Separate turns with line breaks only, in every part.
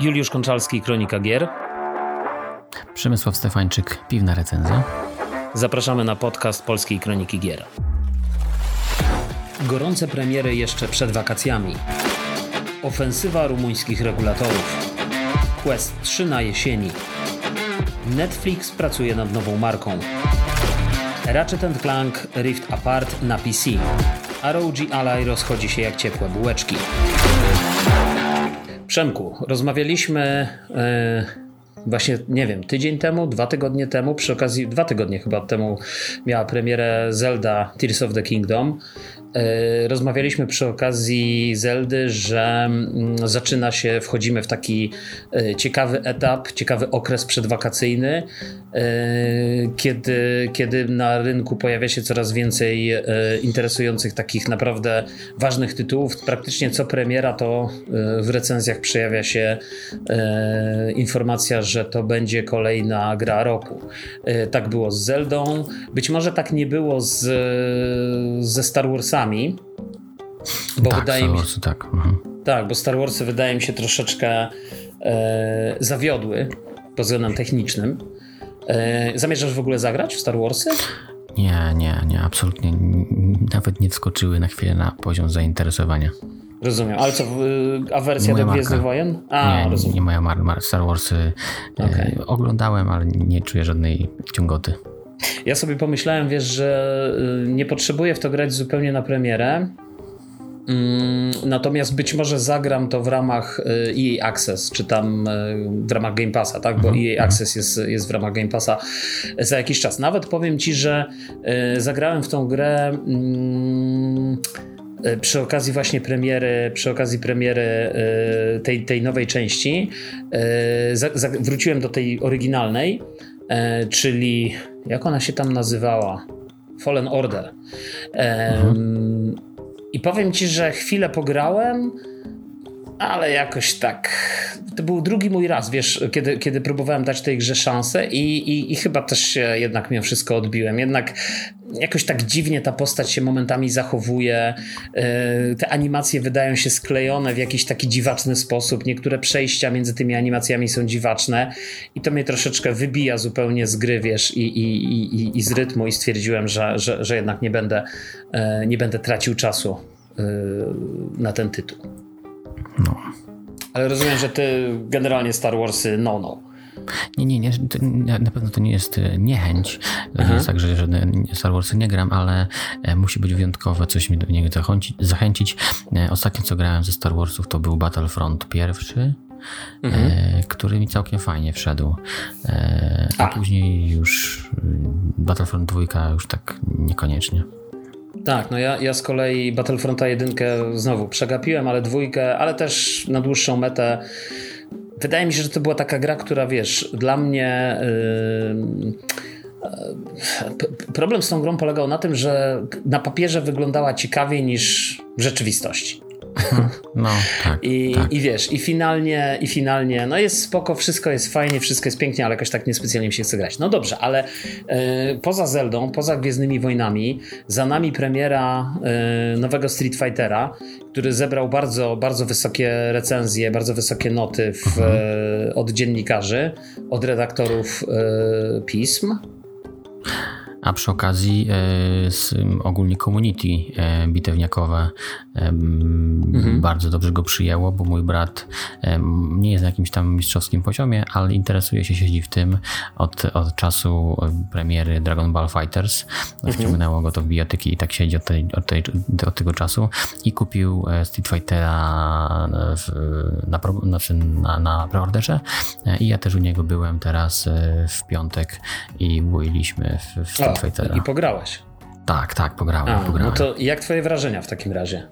Juliusz Konczalski, Kronika Gier.
Przemysław Stefańczyk, Piwna Recenzja.
Zapraszamy na podcast Polskiej Kroniki Gier. Gorące premiery jeszcze przed wakacjami. Ofensywa rumuńskich regulatorów. Quest 3 na jesieni. Netflix pracuje nad nową marką. Ratchet Clank Rift Apart na PC. ROG Ally rozchodzi się jak ciepłe bułeczki. Przemku, rozmawialiśmy yy, właśnie, nie wiem, tydzień temu, dwa tygodnie temu, przy okazji, dwa tygodnie chyba temu miała premierę Zelda Tears of the Kingdom. E, rozmawialiśmy przy okazji Zeldy, że mm, zaczyna się, wchodzimy w taki e, ciekawy etap, ciekawy okres przedwakacyjny, e, kiedy, kiedy na rynku pojawia się coraz więcej interesujących takich naprawdę ważnych tytułów. Praktycznie co premiera to w recenzjach przejawia się informacja, że to będzie kolejna gra roku. Tak było z Zeldą. Być może tak nie było z, ze Star Warsami,
bo tak, wydaje Star Warsy, mi się, tak. Mhm.
Tak, bo Star Warsy wydaje mi się troszeczkę e, zawiodły pod względem technicznym. E, zamierzasz w ogóle zagrać w Star Warsy?
Nie, nie, nie, absolutnie. Nawet nie wskoczyły na chwilę na poziom zainteresowania.
Rozumiem, ale co, a wersja do Gwiezdnych Wojen?
A, nie, rozumiem. nie moja mar, mar Star Warsy. Okay. E, oglądałem, ale nie czuję żadnej ciągoty.
Ja sobie pomyślałem, wiesz, że y, nie potrzebuję w to grać zupełnie na premierę. Mm, natomiast być może zagram to w ramach EA y, Access, czy tam y, w ramach Game Passa, tak? Bo EA Access jest, jest w ramach Game Passa za jakiś czas. Nawet powiem ci, że zagrałem w tą grę mm, przy okazji właśnie premiery, przy okazji premiery tej, tej nowej części. Wróciłem do tej oryginalnej czyli jak ona się tam nazywała? Fallen Order. E, mhm. I powiem ci, że chwilę pograłem, ale jakoś tak. To był drugi mój raz, wiesz, kiedy, kiedy próbowałem dać tej grze szansę i, i, i chyba też się jednak mimo wszystko odbiłem. Jednak jakoś tak dziwnie ta postać się momentami zachowuje. E, te animacje wydają się sklejone w jakiś taki dziwaczny sposób. Niektóre przejścia między tymi animacjami są dziwaczne i to mnie troszeczkę wybija zupełnie z gry, wiesz, i, i, i, i z rytmu i stwierdziłem, że, że, że jednak nie będę, e, nie będę tracił czasu e, na ten tytuł.
No.
Ale rozumiem, że ty generalnie Star Warsy no no.
Nie, nie, nie, na pewno to nie jest e, niechęć. Aha. jest tak, że żadne Star Warsy nie gram, ale e, musi być wyjątkowe, coś mi do niego zachęcić. E, ostatnio co grałem ze Star Warsów to był Battlefront pierwszy. Mhm. który mi całkiem fajnie wszedł. a, a później już Battlefront 2 już tak niekoniecznie.
Tak, no ja, ja z kolei Battlefronta 1 znowu przegapiłem, ale dwójkę, ale też na dłuższą metę. Wydaje mi się, że to była taka gra, która wiesz, dla mnie. Yy, problem z tą grą polegał na tym, że na papierze wyglądała ciekawiej niż w rzeczywistości.
No, tak,
I,
tak.
I wiesz, i finalnie, i finalnie, no jest spoko, wszystko jest fajnie, wszystko jest pięknie, ale jakoś tak niespecjalnie mi się chce grać. No dobrze, ale y, poza Zeldą, poza Gwiezdnymi Wojnami, za nami premiera y, nowego Street Fightera, który zebrał bardzo, bardzo wysokie recenzje, bardzo wysokie noty w, mhm. y, od dziennikarzy, od redaktorów pism.
A przy okazji e, ogólnie community e, bitewniakowe e, mhm. bardzo dobrze go przyjęło, bo mój brat nie jest na jakimś tam mistrzowskim poziomie, ale interesuje się, siedzi w tym od, od czasu premiery Dragon Ball Fighters. Mhm. Wciągnęło go to w biotyki i tak siedzi od, tej, od, tej, od tego czasu i kupił Street Fightera w, na, znaczy na, na preorderze i ja też u niego byłem teraz w piątek i byliśmy w, w
i pograłeś.
Tak, tak, pograłem, A, pograłem.
No to jak twoje wrażenia w takim razie?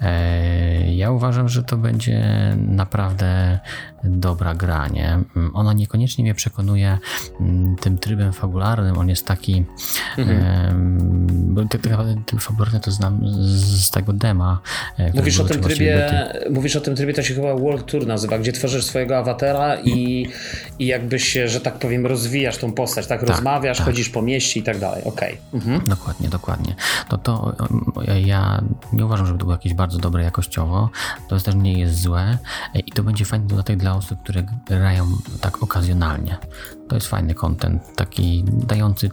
E, ja uważam, że to będzie naprawdę dobra gra, nie? Mm, ona niekoniecznie mnie przekonuje mm, tym trybem fabularnym, on jest taki mhm. bo tak naprawdę ten fabularny to znam z, tego dema.
E, mówisz o tym trybie, mówisz o tym trybie, to się chyba World Tour nazywa, gdzie tworzysz swojego awatara i, i jakby się, że tak powiem, rozwijasz tą postać, tak? tak Rozmawiasz, tak. chodzisz po mieście i tak dalej, okej. Okay.
Mhm. Dokładnie, dokładnie. To, to ja nie uważam, żeby to było jakieś bardzo dobre jakościowo, to, to też nie jest złe i to będzie fajny dodatek dla osób, które grają tak okazjonalnie. To jest fajny content, taki dający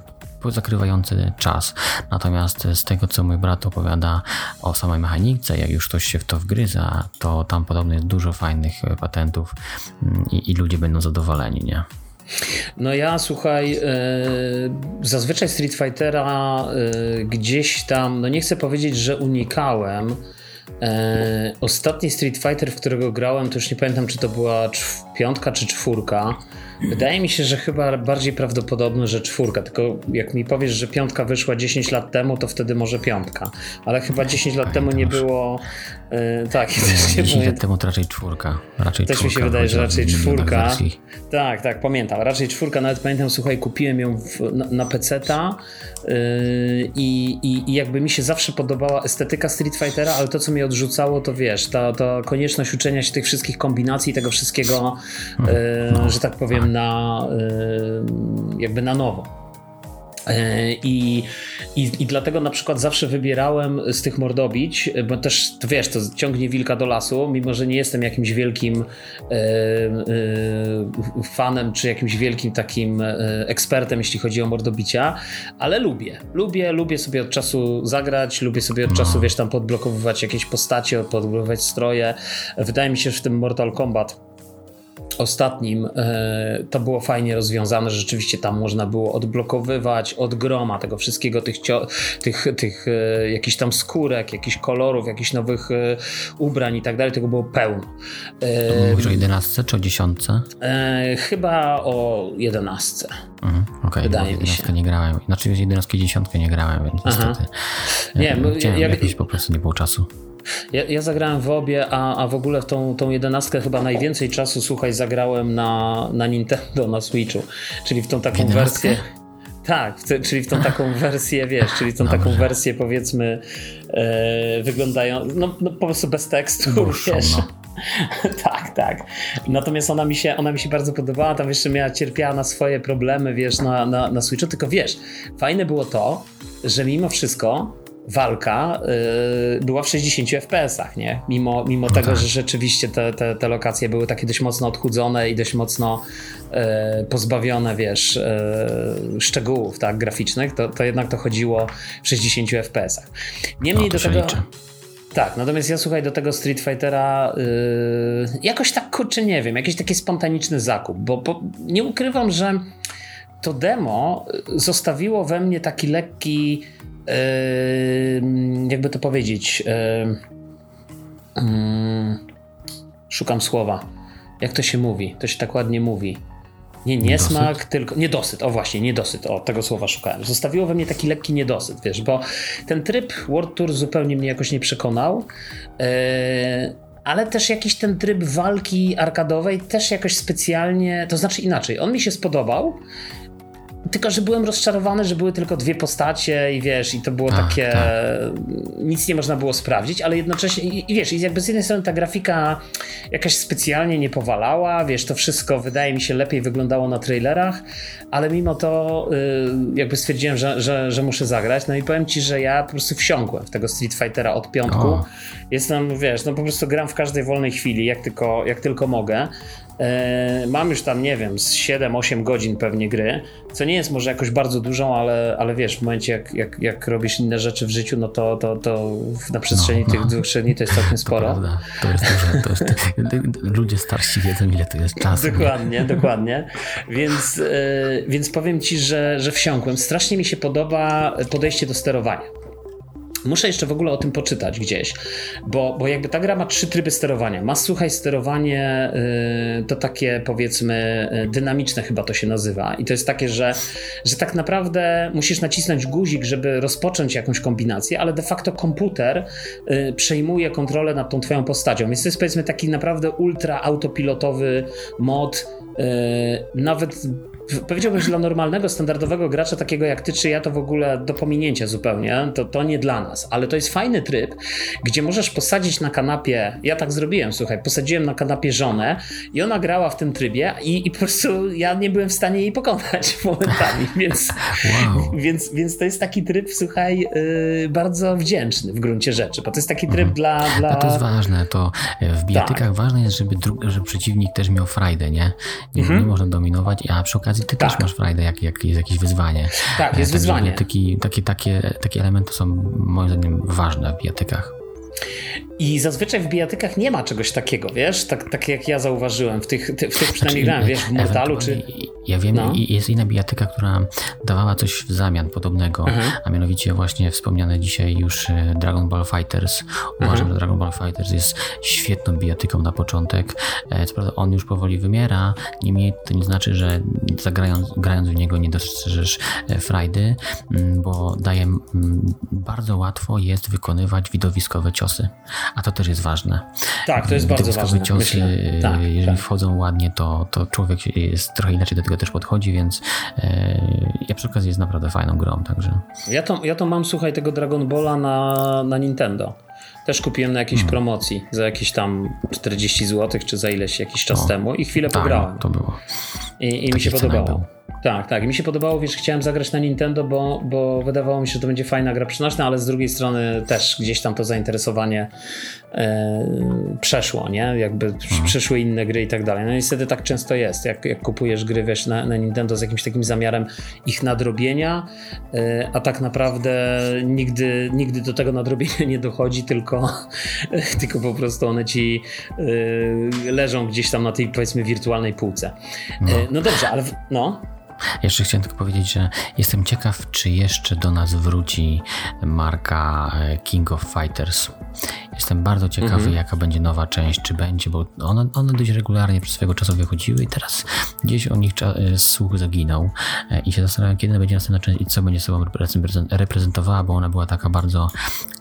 zakrywający czas. Natomiast z tego, co mój brat opowiada o samej mechanice, jak już ktoś się w to wgryza, to tam podobno jest dużo fajnych patentów mm, i, i ludzie będą zadowoleni, nie?
No ja słuchaj, yy, zazwyczaj Street Fightera yy, gdzieś tam, no nie chcę powiedzieć, że unikałem. E, ostatni Street Fighter, w którego grałem, to już nie pamiętam, czy to była piątka czy czwórka. Wydaje mi się, że chyba bardziej prawdopodobne, że czwórka. Tylko jak mi powiesz, że piątka wyszła 10 lat temu, to wtedy może piątka. Ale chyba 10 lat temu nie było. Yy, tak,
też nie 10 lat temu to raczej czwórka. Raczej
też
czwórka,
mi się wydaje, że raczej czwórka. Tak, tak, pamiętam. Raczej czwórka, nawet pamiętam, słuchaj, kupiłem ją w, na, na PC-ta yy, i, i, jakby mi się zawsze podobała estetyka Street Fightera, ale to, co mnie odrzucało, to wiesz, ta, ta konieczność uczenia się tych wszystkich kombinacji, tego wszystkiego, no, że tak powiem, na, jakby na nowo. E, I, i, I dlatego na przykład zawsze wybierałem z tych mordobić, bo też to wiesz, to ciągnie wilka do lasu, mimo że nie jestem jakimś wielkim e, e, fanem, czy jakimś wielkim takim e, ekspertem, jeśli chodzi o mordobicia, ale lubię. Lubię, lubię sobie od czasu zagrać, lubię sobie od czasu, wiesz, tam podblokowywać jakieś postacie, podblokowywać stroje. Wydaje mi się, że w tym Mortal Kombat ostatnim e, to było fajnie rozwiązane, że rzeczywiście tam można było odblokowywać od groma tego wszystkiego, tych, tych, tych e, jakichś tam skórek, jakichś kolorów, jakichś nowych e, ubrań i tak dalej, tego było pełno.
Mówisz o 11 czy o 10?
Chyba o 11.
Mhm, Okej, okay, się. nie grałem. Znaczy 11 i 10 nie grałem, więc Aha. niestety. Nie, Chciałem, jak, jakiś po prostu nie było czasu.
Ja, ja zagrałem w obie, a, a w ogóle tą, tą jedenastkę chyba najwięcej czasu, słuchaj, zagrałem na, na Nintendo, na Switchu, czyli w tą taką wersję... Tak, czyli w tą taką wersję, wiesz, czyli w tą Dobrze. taką wersję powiedzmy e, wyglądają, no, no, po prostu bez tekstu, Dłuższą, wiesz. No. tak, tak. Natomiast ona mi, się, ona mi się bardzo podobała, tam jeszcze miała, cierpiała na swoje problemy, wiesz, na, na, na Switchu, tylko wiesz, fajne było to, że mimo wszystko walka y, była w 60 FPS-ach, nie? Mimo, mimo no tego, tak. że rzeczywiście te, te, te lokacje były takie dość mocno odchudzone i dość mocno y, pozbawione, wiesz, y, szczegółów tak, graficznych, to, to jednak to chodziło w 60 FPS-ach. Niemniej no, do tego... Liczy. Tak, natomiast ja słuchaj, do tego Street Fightera yy, jakoś tak kurczę nie wiem, jakiś taki spontaniczny zakup, bo, bo nie ukrywam, że to demo zostawiło we mnie taki lekki jakby to powiedzieć, szukam słowa. Jak to się mówi? To się tak ładnie mówi. Nie niesmak, niedosyt? tylko niedosyt. O właśnie, niedosyt. O, tego słowa szukałem. Zostawiło we mnie taki lekki niedosyt, wiesz, bo ten tryb World Tour zupełnie mnie jakoś nie przekonał. Yy, ale też jakiś ten tryb walki arkadowej też jakoś specjalnie, to znaczy inaczej, on mi się spodobał, tylko, że byłem rozczarowany, że były tylko dwie postacie i wiesz, i to było Ach, takie. Tak. Nic nie można było sprawdzić, ale jednocześnie, i, i wiesz, i jakby z jednej strony ta grafika jakaś specjalnie nie powalała, wiesz, to wszystko wydaje mi się lepiej wyglądało na trailerach, ale mimo to y, jakby stwierdziłem, że, że, że muszę zagrać. No i powiem ci, że ja po prostu wsiąkłem w tego Street Fightera od piątku. O. Jestem, wiesz, no po prostu gram w każdej wolnej chwili, jak tylko, jak tylko mogę. E, mam już tam, nie wiem, z 7-8 godzin pewnie gry, co nie jest może jakoś bardzo dużą, ale, ale wiesz, w momencie jak, jak, jak robisz inne rzeczy w życiu, no to, to, to na przestrzeni no, tych no. dwóch, trzech dni to jest całkiem sporo.
To, to jest dużo. To jest, ludzie starsi wiedzą, ile to jest czasu.
Dokładnie, dokładnie. Więc, yy, więc powiem ci, że, że wsiąkłem. Strasznie mi się podoba podejście do sterowania. Muszę jeszcze w ogóle o tym poczytać gdzieś, bo, bo jakby ta gra ma trzy tryby sterowania. Ma słuchaj sterowanie yy, to takie powiedzmy yy, dynamiczne chyba to się nazywa i to jest takie, że, że tak naprawdę musisz nacisnąć guzik, żeby rozpocząć jakąś kombinację, ale de facto komputer yy, przejmuje kontrolę nad tą twoją postacią, więc to jest powiedzmy taki naprawdę ultra autopilotowy mod nawet powiedziałbym, że dla normalnego, standardowego gracza, takiego jak ty czy ja, to w ogóle do pominięcia zupełnie, to, to nie dla nas. Ale to jest fajny tryb, gdzie możesz posadzić na kanapie, ja tak zrobiłem, słuchaj, posadziłem na kanapie żonę i ona grała w tym trybie i, i po prostu ja nie byłem w stanie jej pokonać momentami, więc, wow. więc, więc to jest taki tryb, słuchaj, yy, bardzo wdzięczny w gruncie rzeczy, bo to jest taki tryb mhm. dla, dla...
A to jest ważne, to w bijatykach tak. ważne jest, żeby, żeby przeciwnik też miał frajdę, nie? Nie, mhm. nie można dominować, a przy okazji ty tak. też masz frajdę, jak, jak jest jakieś wyzwanie.
Tak, jest Także wyzwanie.
Taki, takie, takie, takie elementy są moim zdaniem ważne w bijatykach.
I zazwyczaj w bijatykach nie ma czegoś takiego, wiesz? Tak, tak jak ja zauważyłem, w tych, w tych przynajmniej grałem, wiesz, w Mortalu czy...
Ja wiem, no. jest inna bijatyka, która dawała coś w zamian podobnego, mhm. a mianowicie właśnie wspomniane dzisiaj już e, Dragon Ball Fighters. Uważam, mhm. że Dragon Ball Fighters jest świetną bijatyką na początek. E, co prawda on już powoli wymiera, niemniej to nie znaczy, że zagrając, grając w niego nie dostrzeżesz e, frajdy, bo daje bardzo łatwo jest wykonywać widowiskowe ciosy, a to też jest ważne.
Tak, to jest bardzo ważne.
ciosy, tak, jeżeli tak. wchodzą ładnie, to, to człowiek jest trochę inaczej do tego też podchodzi, więc e, ja przy okazji jest naprawdę fajną grą, także.
Ja to, ja to mam, słuchaj, tego Dragon Balla na, na Nintendo. Też kupiłem na jakiejś hmm. promocji za jakieś tam 40 zł, czy za ileś jakiś czas o, temu i chwilę tak, pograłem.
to było.
I, i mi się podobało. Był. Tak, tak. Mi się podobało, wiesz, chciałem zagrać na Nintendo, bo, bo wydawało mi się, że to będzie fajna gra przenośna, ale z drugiej strony też gdzieś tam to zainteresowanie e, przeszło, nie? Jakby mhm. przyszły inne gry i tak dalej. No niestety tak często jest, jak, jak kupujesz gry, wiesz, na, na Nintendo z jakimś takim zamiarem ich nadrobienia, e, a tak naprawdę nigdy, nigdy do tego nadrobienia nie dochodzi, tylko, tylko po prostu one ci e, leżą gdzieś tam na tej, powiedzmy, wirtualnej półce. No, e, no dobrze, ale w, no...
Jeszcze chciałem tylko powiedzieć, że jestem ciekaw, czy jeszcze do nas wróci marka e, King of Fighters. Jestem bardzo ciekawy, mhm. jaka będzie nowa część, czy będzie, bo one, one dość regularnie przez swego czasu wychodziły i teraz gdzieś o nich e, słuch zaginął e, i się zastanawiam, kiedy będzie następna część i co będzie sobą reprezentowała, bo ona była taka bardzo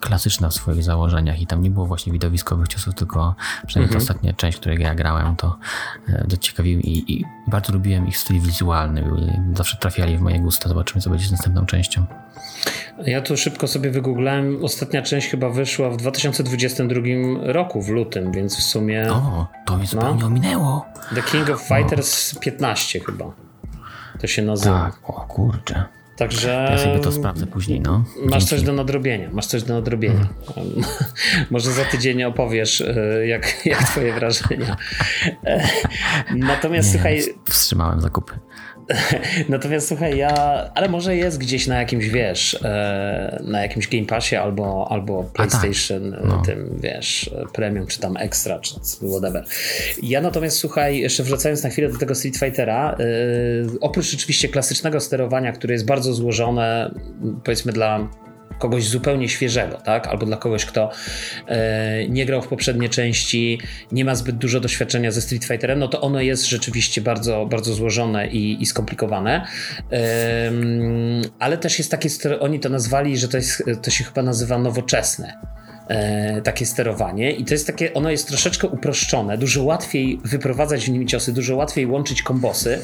klasyczna w swoich założeniach i tam nie było właśnie widowiskowych ciosów, tylko przynajmniej mhm. ta ostatnia część, której ja grałem, to dość ciekawiły i, i bardzo lubiłem ich styl wizualny. Zawsze trafiali w moje gusta. Zobaczymy, co będzie z następną częścią.
Ja tu szybko sobie wygooglałem. Ostatnia część chyba wyszła w 2022 roku, w lutym, więc w sumie.
O, to mi zupełnie no. ominęło.
The King of Fighters o. 15 chyba. To się nazywa.
Tak, o kurczę.
Także.
Ja sobie to sprawdzę później, no.
Dzięki. Masz coś do nadrobienia. Masz coś do nadrobienia. Hmm. Może za tydzień opowiesz, e, jak, jak twoje wrażenia. E, natomiast Nie, słuchaj.
Wstrzymałem zakupy.
Natomiast słuchaj, ja, ale może jest gdzieś na jakimś, wiesz, e, na jakimś Game Passie albo, albo tak. PlayStation, tak. no. tym, wiesz, Premium, czy tam Extra, czy whatever. Ja natomiast, słuchaj, jeszcze wracając na chwilę do tego Street Fightera, oprócz oczywiście klasycznego sterowania, które jest bardzo złożone, powiedzmy dla kogoś zupełnie świeżego, tak? Albo dla kogoś, kto e, nie grał w poprzednie części, nie ma zbyt dużo doświadczenia ze Street Fighterem, no to ono jest rzeczywiście bardzo, bardzo złożone i, i skomplikowane. E, ale też jest takie, oni to nazwali, że to, jest, to się chyba nazywa nowoczesne e, takie sterowanie i to jest takie, ono jest troszeczkę uproszczone, dużo łatwiej wyprowadzać w nim ciosy, dużo łatwiej łączyć kombosy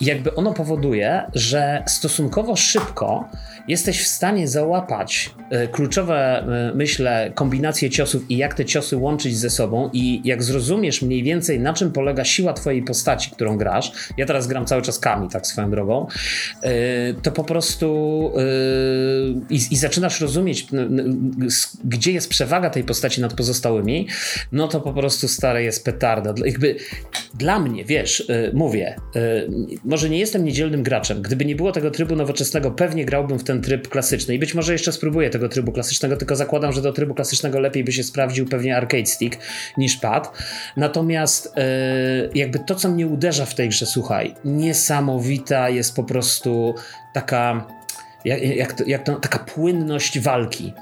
i jakby ono powoduje, że stosunkowo szybko jesteś w stanie załapać e, kluczowe, e, myślę, kombinacje ciosów i jak te ciosy łączyć ze sobą i jak zrozumiesz mniej więcej na czym polega siła twojej postaci, którą grasz, ja teraz gram cały czas Kami, tak swoją drogą, e, to po prostu i, i zaczynasz rozumieć, gdzie jest przewaga tej postaci nad pozostałymi, no to po prostu stare jest petarda. Jakby dla mnie, wiesz, mówię, może nie jestem niedzielnym graczem, gdyby nie było tego trybu nowoczesnego, pewnie grałbym w ten ten tryb klasyczny. I być może jeszcze spróbuję tego trybu klasycznego, tylko zakładam, że do trybu klasycznego lepiej by się sprawdził pewnie arcade stick niż pad. Natomiast yy, jakby to, co mnie uderza w tej grze, słuchaj, niesamowita jest po prostu taka jak, jak, to, jak to, taka płynność walki.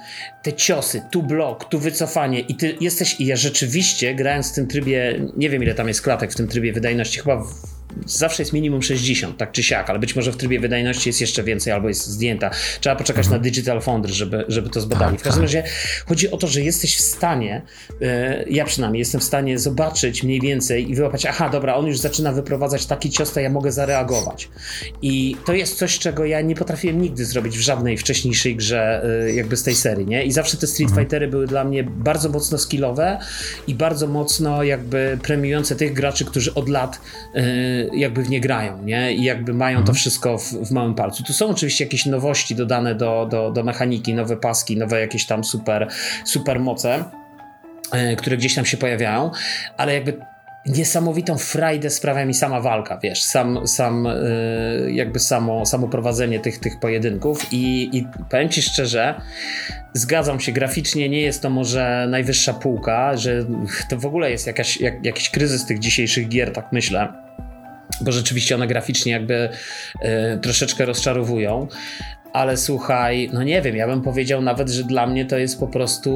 Te ciosy, tu blok, tu wycofanie i ty jesteś, i ja rzeczywiście grając w tym trybie, nie wiem ile tam jest klatek w tym trybie wydajności, chyba w zawsze jest minimum 60, tak czy siak, ale być może w trybie wydajności jest jeszcze więcej albo jest zdjęta. Trzeba poczekać mhm. na Digital Foundry, żeby, żeby to zbadali. Tak, w każdym tak. razie chodzi o to, że jesteś w stanie, e, ja przynajmniej jestem w stanie zobaczyć mniej więcej i wyłapać, aha, dobra, on już zaczyna wyprowadzać taki cios, to ja mogę zareagować. I to jest coś, czego ja nie potrafiłem nigdy zrobić w żadnej wcześniejszej grze e, jakby z tej serii, nie? I zawsze te Street mhm. Fightery były dla mnie bardzo mocno skillowe i bardzo mocno jakby premiujące tych graczy, którzy od lat e, jakby w nie grają, nie? I jakby mają mhm. to wszystko w, w, małym palcu. Tu są oczywiście jakieś nowości dodane do, do, do mechaniki, nowe paski, nowe jakieś tam super, super moce e, które gdzieś tam się pojawiają, ale jakby niesamowitą frajdę sprawia mi sama walka, wiesz, sam, sam yy, jakby samo, samo prowadzenie tych, tych pojedynków i, i powiem ci szczerze, zgadzam się, graficznie nie jest to może najwyższa półka, że to w ogóle jest jakaś, jak, jakiś kryzys tych dzisiejszych gier, tak myślę bo rzeczywiście one graficznie jakby y, troszeczkę rozczarowują, ale słuchaj, no nie wiem, ja bym powiedział nawet, że dla mnie to jest po prostu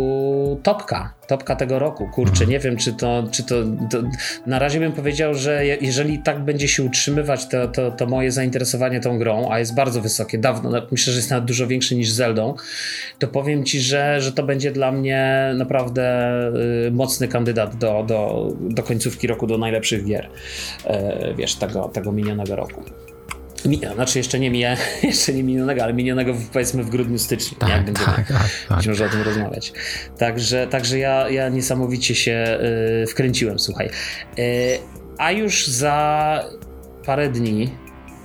topka, topka tego roku. Kurczę, mhm. nie wiem, czy to, czy to, to, na razie bym powiedział, że jeżeli tak będzie się utrzymywać, to, to, to moje zainteresowanie tą grą, a jest bardzo wysokie, dawno, myślę, że jest nawet dużo większe niż Zeldą, to powiem ci, że, że to będzie dla mnie naprawdę y, mocny kandydat do, do, do końcówki roku, do najlepszych gier, y, wiesz, tego, tego minionego roku. Mija, znaczy jeszcze nie mija, jeszcze nie minionego, ale minionego powiedzmy w grudniu, styczniu, tak, jak będziemy tak, tak, tak. Może o tym rozmawiać. Także, także ja, ja niesamowicie się y, wkręciłem, słuchaj. Y, a już za parę dni,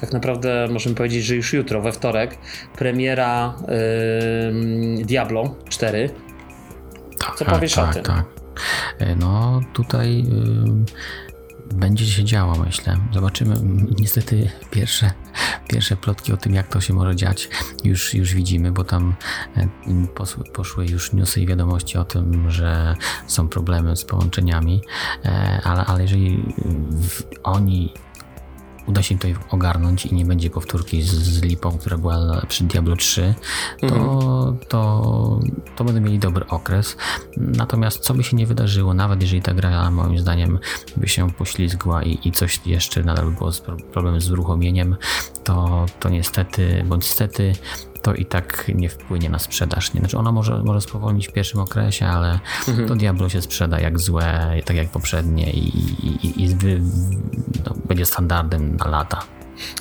tak naprawdę możemy powiedzieć, że już jutro, we wtorek, premiera y, Diablo 4. Co tak, powiesz
tak,
o tym?
Tak. No tutaj będzie się działo, myślę. Zobaczymy. Niestety pierwsze, pierwsze plotki o tym, jak to się może dziać, już, już widzimy, bo tam e, poszły, już newsy i wiadomości o tym, że są problemy z połączeniami, e, ale, ale jeżeli oni uda się tutaj ogarnąć i nie będzie powtórki z, z lipą, która była przy Diablo 3, to, mhm. to, to będą mieli dobry okres. Natomiast co by się nie wydarzyło, nawet jeżeli ta gra moim zdaniem by się poślizgła i, i coś jeszcze nadal by było z problem z uruchomieniem, to, to niestety, bądź stety to i tak nie wpłynie na sprzedaż. Nie? Znaczy ona może, może spowolnić w pierwszym okresie, ale mhm. to Diablo się sprzeda jak złe, tak jak poprzednie i, i, i no, będzie standardem na lata.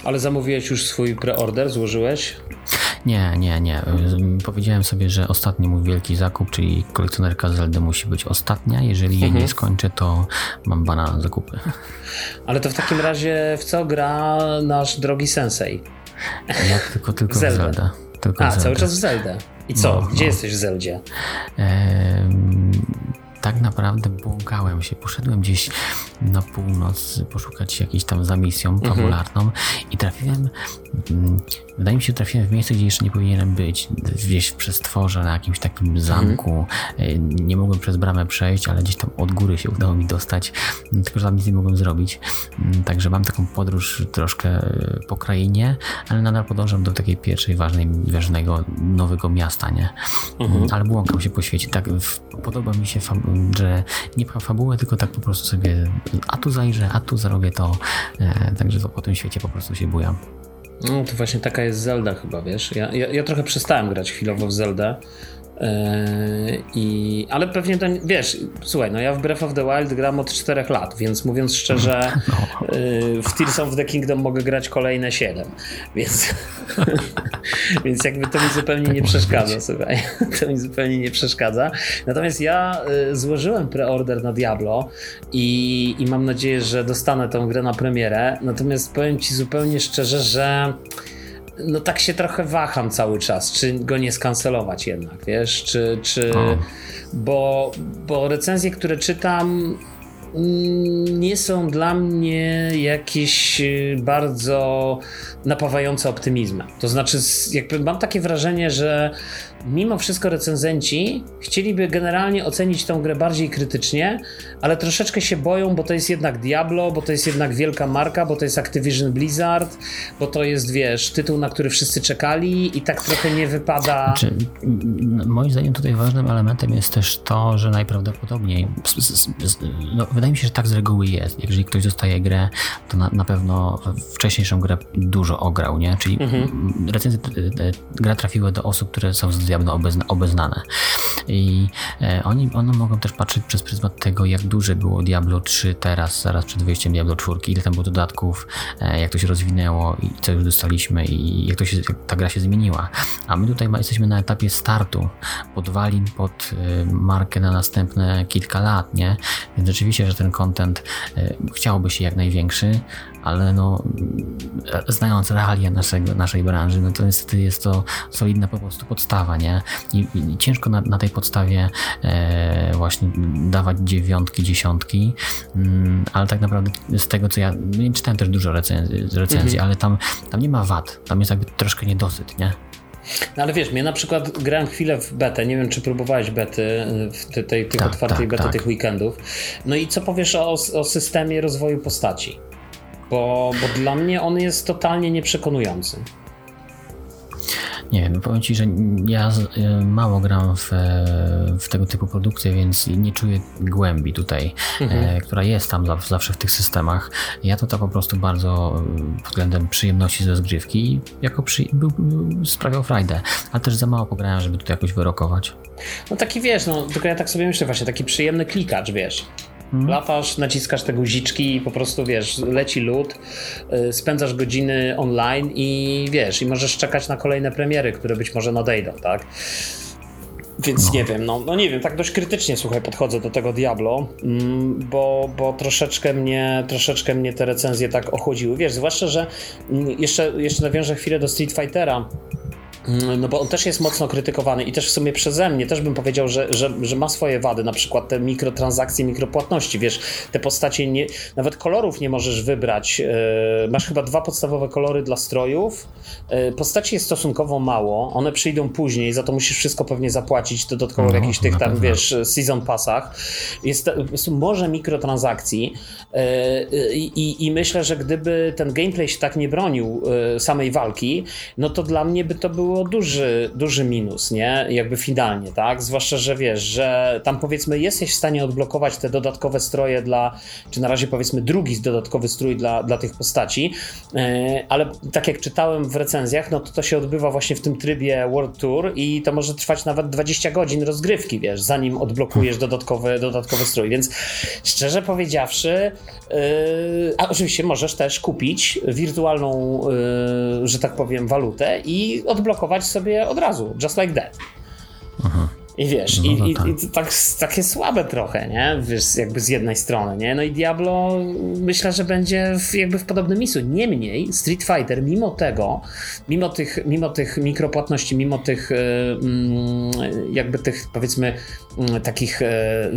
Ale zamówiłeś już swój preorder, złożyłeś?
Nie, nie, nie. Powiedziałem sobie, że ostatni mój wielki zakup, czyli kolekcjonerka Zelda musi być ostatnia. Jeżeli mhm. jej nie skończę, to mam bana na zakupy.
Ale to w takim razie w co gra nasz drogi sensei?
Ja tylko, tylko Zelda. Zelda. Tylko
A, cały czas w Zeldę. I co? No, Gdzie no. jesteś w Zeldzie?
Tak naprawdę błąkałem się. Poszedłem gdzieś na północ poszukać jakiejś tam za misją mhm. fabularną i trafiłem mm, Wydaje mi się, trafiłem w miejsce, gdzie jeszcze nie powinienem być. Gdzieś w przestworze, na jakimś takim zamku. Mhm. Nie mogłem przez bramę przejść, ale gdzieś tam od góry się udało mi dostać. Tylko, że tam nic nie mogłem zrobić. Mm, także mam taką podróż troszkę e, po krainie, ale nadal podążam do takiej pierwszej ważnej, ważnego nowego miasta, nie? Mhm. Ale błąkam się po świecie. Tak, podoba mi się, że nie pcham fabułę, tylko tak po prostu sobie a tu zajrzę, a tu zrobię to. E, także po tym świecie po prostu się bujam.
No to właśnie taka jest Zelda chyba, wiesz. Ja, ja, ja trochę przestałem grać chwilowo w Zeldę. Yy, I, ale pewnie to, wiesz, słuchaj, no ja w Breath of the Wild gram od 4 lat, więc mówiąc szczerze, no. yy, w Tears of the Kingdom mogę grać kolejne 7, więc, więc jakby to mi zupełnie tak nie przeszkadza, być. słuchaj, to mi zupełnie nie przeszkadza. Natomiast ja yy, złożyłem preorder na Diablo i, i mam nadzieję, że dostanę tę grę na premierę, natomiast powiem ci zupełnie szczerze, że no tak się trochę waham cały czas, czy go nie skancelować jednak, wiesz, czy, czy bo, bo recenzje, które czytam mm, nie są dla mnie jakieś y, bardzo napawające optymizmem. To znaczy, jakby mam takie wrażenie, że mimo wszystko recenzenci chcieliby generalnie ocenić tą grę bardziej krytycznie, ale troszeczkę się boją, bo to jest jednak Diablo, bo to jest jednak wielka marka, bo to jest Activision Blizzard, bo to jest, wiesz, tytuł, na który wszyscy czekali i tak trochę nie wypada. Znaczy,
moim zdaniem tutaj ważnym elementem jest też to, że najprawdopodobniej, no, wydaje mi się, że tak z reguły jest. Jeżeli ktoś dostaje grę, to na, na pewno wcześniejszą grę dużo ograł, nie? Czyli mhm. gra trafiła do osób, które są z Diablo obezna, obeznane. I e, oni, one mogą też patrzeć przez pryzmat tego, jak duże było Diablo 3 teraz, zaraz przed wyjściem Diablo 4, ile tam było dodatków, e, jak to się rozwinęło i co już dostaliśmy i jak, to się, jak ta gra się zmieniła. A my tutaj jesteśmy na etapie startu, podwalin pod e, markę na następne kilka lat, nie? Więc rzeczywiście, że ten content chciałby się jak największy, ale no, znając realia naszego, naszej branży, no to niestety jest to solidna po prostu podstawa, nie? I, i ciężko na, na, tej podstawie e, właśnie dawać dziewiątki, dziesiątki, mm, ale tak naprawdę z tego, co ja, no, czytałem też dużo recenzji, recenzji mhm. ale tam, tam nie ma wad, tam jest jakby troszkę niedosyt, nie?
No ale wiesz, mnie na przykład grałem chwilę w betę, nie wiem czy próbowałeś bety, w tej, tej tych tak, otwartej tak, bety tak. tych weekendów. No i co powiesz o, o systemie rozwoju postaci? Bo, bo dla mnie on jest totalnie nieprzekonujący.
Nie wiem, powiem Ci, że ja y, mało gram w, w tego typu produkcje, więc nie czuję głębi tutaj, mhm. E, która jest tam zawsze w tych systemach. Ja to tak po prostu bardzo pod względem przyjemności ze rozgrywki jako przy, był, był, sprawiał frajdę, ale też za mało pograłem, żeby tutaj jakoś wyrokować.
No taki wiesz, no tylko ja tak sobie myślę właśnie, taki przyjemny klikacz, wiesz. Hmm. Latasz, naciskasz te guziczki i po prostu wiesz, leci lód, yy, spędzasz godziny online i wiesz, i możesz czekać na kolejne premiery, które być może nadejdą, tak? Więc no. nie wiem, no, no nie wiem, tak dość krytycznie słuchaj, podchodzę do tego Diablo, mm, bo, bo troszeczkę mnie, troszeczkę mnie te recenzje tak ochłodziły. Wiesz, zwłaszcza, że mm, jeszcze, jeszcze nawiążę chwilę do Street Fightera no bo on też jest mocno krytykowany i też w sumie przeze mnie też bym powiedział, że, że, że ma swoje wady, na przykład te mikrotransakcje, mikropłatności, wiesz, te postacie, nie, nawet kolorów nie możesz wybrać, yy, masz chyba dwa podstawowe kolory dla strojów, yy, postaci jest stosunkowo mało, one przyjdą później, za to musisz wszystko pewnie zapłacić dodatkowo w no, jakichś tych tam, wiesz, season passach, jest, jest może mikrotransakcji. Yy, i, i myślę, że gdyby ten gameplay się tak nie bronił samej walki, no to dla mnie by to było było duży, duży minus, nie? Jakby finalnie, tak? Zwłaszcza, że wiesz, że tam powiedzmy jesteś w stanie odblokować te dodatkowe stroje dla, czy na razie powiedzmy drugi dodatkowy strój dla, dla tych postaci, e, ale tak jak czytałem w recenzjach, no to to się odbywa właśnie w tym trybie World Tour i to może trwać nawet 20 godzin rozgrywki, wiesz, zanim odblokujesz dodatkowy, dodatkowy strój, więc szczerze powiedziawszy, yy, a oczywiście możesz też kupić wirtualną, yy, że tak powiem, walutę i odblokować zablokować sobie od razu, just like that. Aha. I wiesz, no, i, no i, tak. i tak, takie słabe trochę, nie? Wiesz, jakby z jednej strony, nie? No i Diablo myślę, że będzie w, jakby w podobnym miejscu. Niemniej Street Fighter, mimo tego, mimo tych, mimo tych mikropłatności, mimo tych mm, jakby tych powiedzmy mm, takich e, e,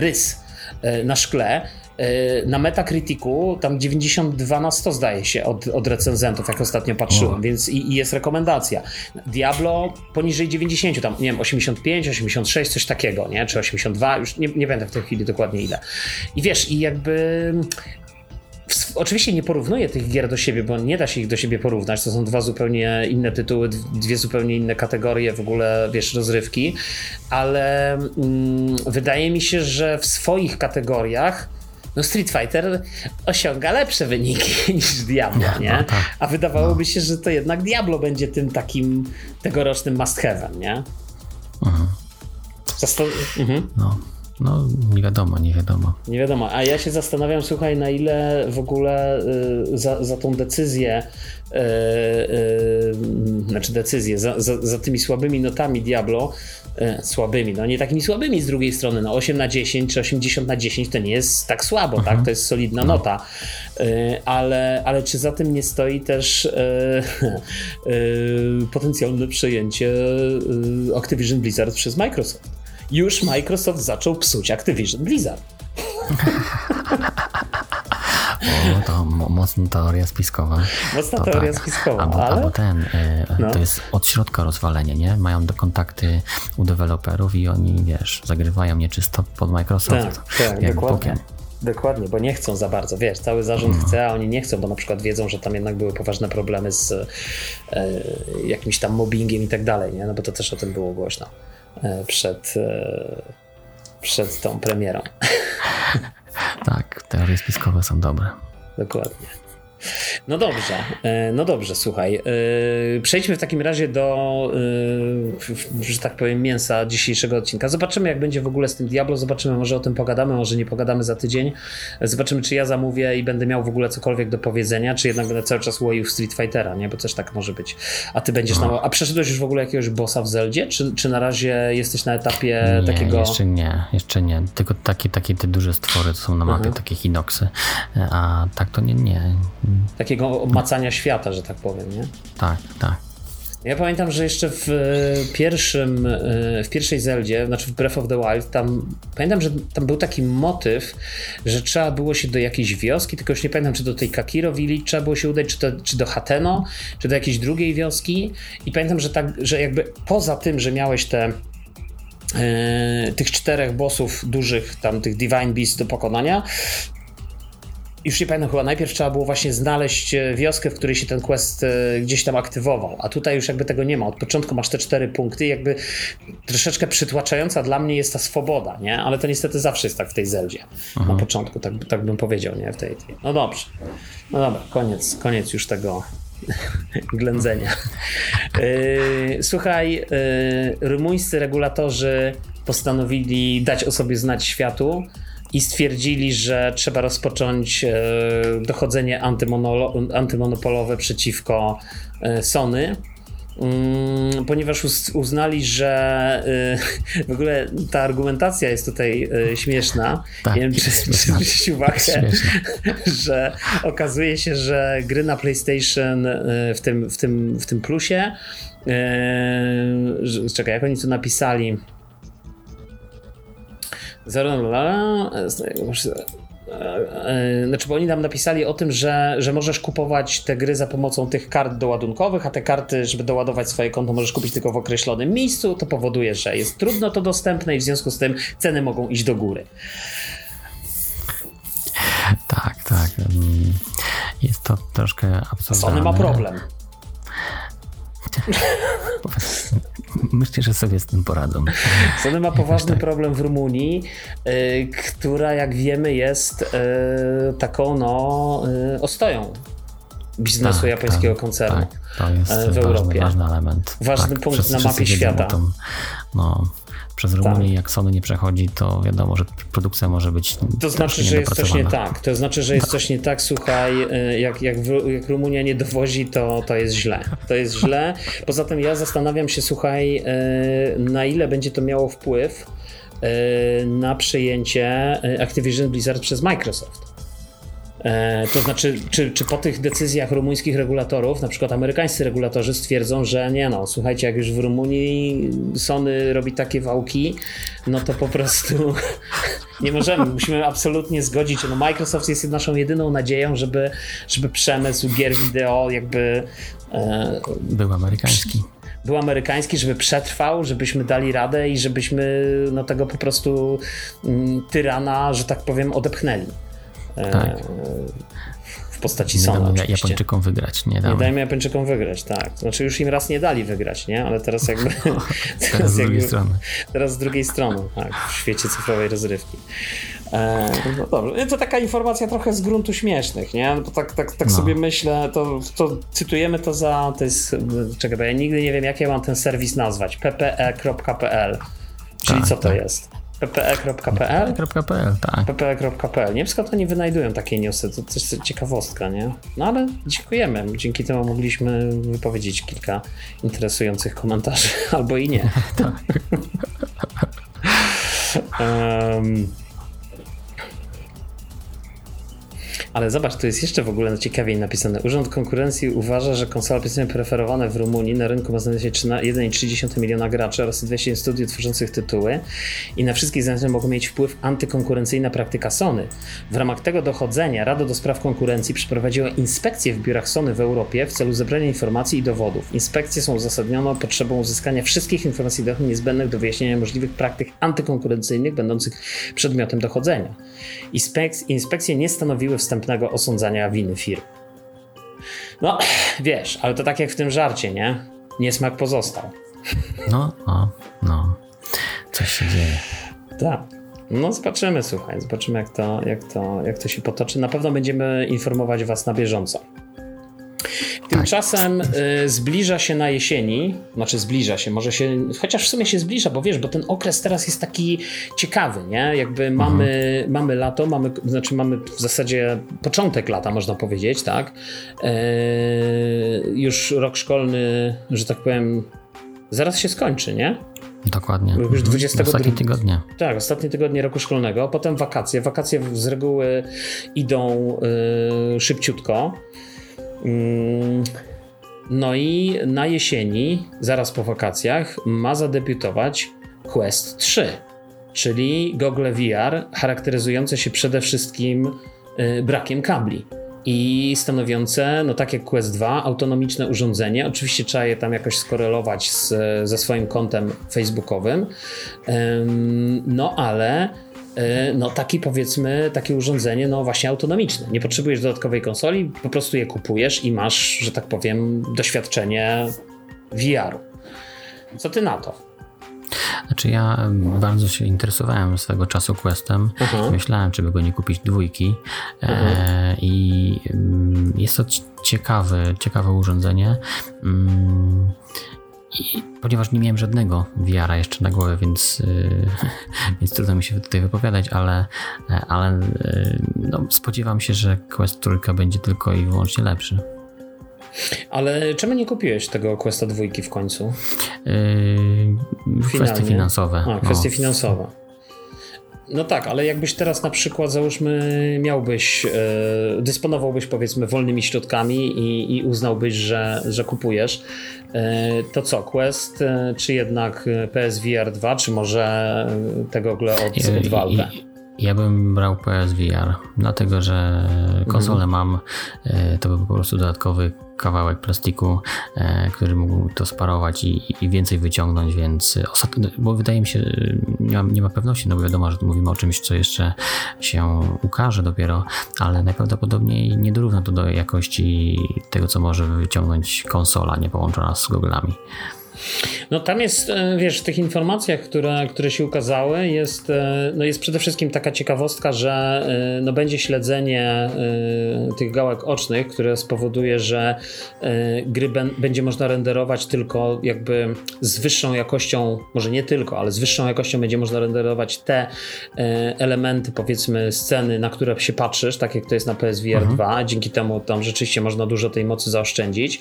rys e, na szkle, E, na Metacriticu tam 92 na 100 zdaje się od, od recenzentów, jak ostatnio patrzyłem, o. więc i, i, jest rekomendacja. Diablo poniżej 90, tam nie wiem, 85, 86, coś takiego, nie? Czy 82, już nie, nie będę w tej chwili dokładnie ile. I wiesz, i jakby Oczywiście nie porównuję tych gier do siebie, bo nie da się ich do siebie porównać. To są dwa zupełnie inne tytuły, dwie zupełnie inne kategorie w ogóle, wiesz, rozrywki, ale mm, wydaje mi się, że w swoich kategoriach no Street Fighter osiąga lepsze wyniki niż Diablo, nie? nie? No, tak. A wydawałoby no. się, że to jednak Diablo będzie tym takim tegorocznym must have'em, nie? Mhm. Zasto- mhm.
No. No, nie wiadomo, nie wiadomo.
Nie wiadomo, a ja się zastanawiam, słuchaj, na ile w ogóle y, za, za tą decyzję, y, y, znaczy decyzję, za, za, za, tymi słabymi notami Diablo, słabymi, no nie takimi słabymi z drugiej strony, no 8 na 10 czy 80 na 10 to nie jest tak słabo, tak? mhm. tak? To jest solidna no. nota, y, ale, ale czy za tym nie stoi też y, potencjalne przejęcie Activision Blizzard przez Microsoft? już Microsoft zaczął psuć Activision Blizzard.
O, to mocna teoria spiskowa.
Mocna to teoria tak. spiskowa,
albo,
ale...
albo ten, y, no. to jest od środka rozwalenie, nie? Mają do kontakty u deweloperów i oni, wiesz, zagrywają nieczysto pod Microsoft.
Tak, tak dokładnie. Bokiem. Dokładnie, bo nie chcą za bardzo, wiesz, cały zarząd mm. chce, a oni nie chcą, bo na przykład wiedzą, że tam jednak były poważne problemy z e, jakimś tam mobbingiem i tak dalej, nie? No bo to też o tym było głośno. E, przed, e, przed tą premierą.
Tak, teorie spiskowe są dobre.
Dokładnie. No dobrze, e, no dobrze, słuchaj. E, przejdźmy w takim razie do, e, że tak powiem, mięsa dzisiejszego odcinka. Zobaczymy, jak będzie w ogóle z tym Diablo. Zobaczymy, może o tym pogadamy, może nie pogadamy za tydzień. Zobaczymy, czy ja zamówię i będę miał w ogóle cokolwiek do powiedzenia, czy jednak będę cały czas łoił Street Fightera, nie? Bo też tak może być. A ty będziesz na. A przeszedłeś już w ogóle jakiegoś bossa w Zeldzie? Czy, czy na razie jesteś na etapie
nie,
takiego.
Jeszcze nie, jeszcze nie. Tylko takie, takie te duże stwory to są na mapie, mhm. takie Hinoxy. A tak to nie, nie
takiego macania świata, że tak powiem, nie?
Tak, tak.
Ja pamiętam, że jeszcze w e, pierwszym, e, w pierwszej Zeldzie, znaczy w Breath of the Wild, tam pamiętam, że tam był taki motyw, że trzeba było się do jakiejś wioski, tylko już nie pamiętam, czy do tej Kakiro Village trzeba było się udać, czy, to, czy do Hateno, czy do jakiejś drugiej wioski. I pamiętam, że tak, że jakby poza tym, że miałeś te Yy, tych czterech bossów dużych, tam tych Divine Beasts do pokonania, już nie pamiętam, chyba najpierw trzeba było właśnie znaleźć e, wioskę, w której się ten quest e, gdzieś tam aktywował, a tutaj już jakby tego nie ma. Od początku masz te cztery punkty, jakby troszeczkę przytłaczająca dla mnie jest ta swoboda, nie? Ale to niestety zawsze jest tak w tej Zeldzie. Aha. Na początku, tak, tak bym powiedział, nie? W tej, tej. No dobrze. No dobra, koniec, koniec już tego ględzenia. E, słuchaj, rumuńscy regulatorzy postanowili dać o sobie znać światu i stwierdzili, że trzeba rozpocząć e, dochodzenie antymonopolowe przeciwko e, Sony. Mm, ponieważ uznali, że e, w ogóle ta argumentacja jest tutaj śmieszna. Tak, Nie wiem, czy zwrócić uwagę, że okazuje się, że gry na PlayStation w tym, w tym, w tym plusie. Czekaj, jak oni to napisali? Znaczy, bo oni nam napisali o tym, że, że możesz kupować te gry za pomocą tych kart doładunkowych, a te karty, żeby doładować swoje konto, możesz kupić tylko w określonym miejscu. To powoduje, że jest trudno to dostępne i w związku z tym ceny mogą iść do góry.
Tak, tak. Jest to troszkę absurdalne.
Sony ma problem.
Myślę, że sobie z tym poradzą.
Sony ma poważny tak. problem w Rumunii, y, która jak wiemy jest y, taką no y, ostoją biznesu tak, japońskiego tak, koncernu tak, to jest w Europie.
Ważny, ważny element.
Ważny tak, punkt na mapie świata.
no, przez Rumunię, tak. jak Sony nie przechodzi, to wiadomo, że produkcja może być.
To znaczy, że jest coś nie tak. To znaczy, że jest coś nie tak. Słuchaj, y, jak, jak, jak Rumunia nie dowozi, to, to jest źle. To jest źle. Poza tym ja zastanawiam się, słuchaj, y, na ile będzie to miało wpływ y, na przejęcie Activision Blizzard przez Microsoft. E, to znaczy, czy, czy po tych decyzjach rumuńskich regulatorów, na przykład amerykańscy regulatorzy stwierdzą, że nie no, słuchajcie, jak już w Rumunii Sony robi takie wałki, no to po prostu nie możemy, musimy absolutnie zgodzić. No Microsoft jest naszą jedyną nadzieją, żeby, żeby przemysł gier wideo jakby...
E, Był amerykański
był amerykański, żeby przetrwał, żebyśmy dali radę i żebyśmy no, tego po prostu mm, tyrana, że tak powiem, odepchnęli. Tak. E, w postaci. Nie damy
Japończykom wygrać, nie
damy. Nie dajmy Japończykom wygrać, tak. Znaczy już im raz nie dali wygrać, nie? Ale teraz jakby... teraz,
teraz z drugiej strony.
Teraz z drugiej strony, tak. W świecie cyfrowej rozrywki. E, no dobrze. To taka informacja trochę z gruntu śmiesznych, nie? Bo tak, tak, tak no. sobie myślę, to, to cytujemy to za, to jest, czekaj, bo ja nigdy nie wiem, jak ja mam ten serwis nazwać, ppe.pl. Czyli tak, co to tak. jest? ppe.pl?
ppe.pl, tak.
ppe.pl. Nie wiem skąd oni wynajdują takie newsy, to też ciekawostka, nie? No ale dziękujemy. Dzięki temu mogliśmy wypowiedzieć kilka interesujących komentarzy, albo i nie. tak. um, Ale zobacz, tu jest jeszcze w ogóle ciekawiej napisane. Urząd Konkurencji uważa, że konsole PC preferowane w Rumunii na rynku ma się 1,3 miliona graczy oraz 200 studiów tworzących tytuły i na wszystkich zewnętrznych mogą mieć wpływ antykonkurencyjna praktyka Sony. W ramach tego dochodzenia Rada do Spraw Konkurencji przeprowadziła inspekcje w biurach Sony w Europie w celu zebrania informacji i dowodów. Inspekcje są uzasadnione potrzebą uzyskania wszystkich informacji niezbędnych do wyjaśnienia możliwych praktyk antykonkurencyjnych będących przedmiotem dochodzenia. Inspekcje nie stanowiły wstępnego wstępnego osądzania winy firm. No, wiesz, ale to tak jak w tym żarcie, nie? Niesmak pozostał.
No, no, no. Coś się dzieje.
Tak. No zobaczymy, słuchaj, zobaczymy jak to, jak, to, jak to się potoczy. Na pewno będziemy informować Was na bieżąco. Tymczasem tak. y, zbliża się na jesieni, znaczy zbliża się, może się, chociaż w sumie się zbliża, bo wiesz, bo ten okres teraz jest taki ciekawy, nie? Jakby mhm. mamy, mamy lato, mamy, znaczy mamy w zasadzie początek lata, można powiedzieć, tak? Y, już rok szkolny, że tak powiem, zaraz się skończy, nie?
Dokładnie.
Już 20
mhm. Ostatnie tygodnie.
Tak, ostatnie tygodnie roku szkolnego, potem wakacje. Wakacje z reguły idą y, szybciutko. Mm, no i na jesieni, zaraz po wakacjach, ma zadebiutować Quest 3, czyli gogle VR charakteryzujące się przede wszystkim y, brakiem kabli i stanowiące, no tak jak Quest 2, autonomiczne urządzenie. Oczywiście trzeba je tam jakoś skorelować z, ze swoim kontem facebookowym, no ale no taki powiedzmy, takie urządzenie, no właśnie autonomiczne. Nie potrzebujesz dodatkowej konsoli, po prostu je kupujesz i masz, że tak powiem, doświadczenie VR-u. Co ty na to?
Znaczy ja bardzo się interesowałem swego czasu Questem. Myślałem, czy by go nie kupić dwójki. E, I jest to ciekawe, ciekawe urządzenie. Mm, ponieważ nie miałem żadnego VR-a jeszcze na głowie, więc, yy, więc trudno mi się tutaj wypowiadać, ale, ale yy, no, spodziewam się, że Quest trójka będzie tylko i wyłącznie lepszy.
Ale czemu nie kupiłeś tego Questa dwójki w końcu?
Yy, kwestie finansowe.
A, kwestie no. finansowe. No tak, ale jakbyś teraz na przykład załóżmy miałbyś, e, dysponowałbyś powiedzmy wolnymi środkami i, i uznałbyś, że, że kupujesz, e, to co, Quest e, czy jednak PSVR 2, czy może tego od, od Valve?
Ja bym brał PSVR, dlatego że konsolę mhm. mam, to by po prostu dodatkowy kawałek plastiku, e, który mógł to sparować i, i więcej wyciągnąć, więc ostatnio, bo wydaje mi się, nie ma, nie ma pewności, no bo wiadomo, że mówimy o czymś, co jeszcze się ukaże dopiero, ale najprawdopodobniej nie dorówna to do jakości tego, co może wyciągnąć konsola nie połączona z goglami.
No tam jest, e, wiesz, w tych informacjach, które, które się ukazały, jest, e, no jest przede wszystkim taka ciekawostka, że e, no będzie śledzenie tych gałek ocznych, które spowoduje, że gry będzie można renderować tylko jakby z wyższą jakością, może nie tylko, ale z wyższą jakością będzie można renderować te elementy, powiedzmy, sceny, na które się patrzysz, tak jak to jest na PSVR 2. Mhm. Dzięki temu tam rzeczywiście można dużo tej mocy zaoszczędzić.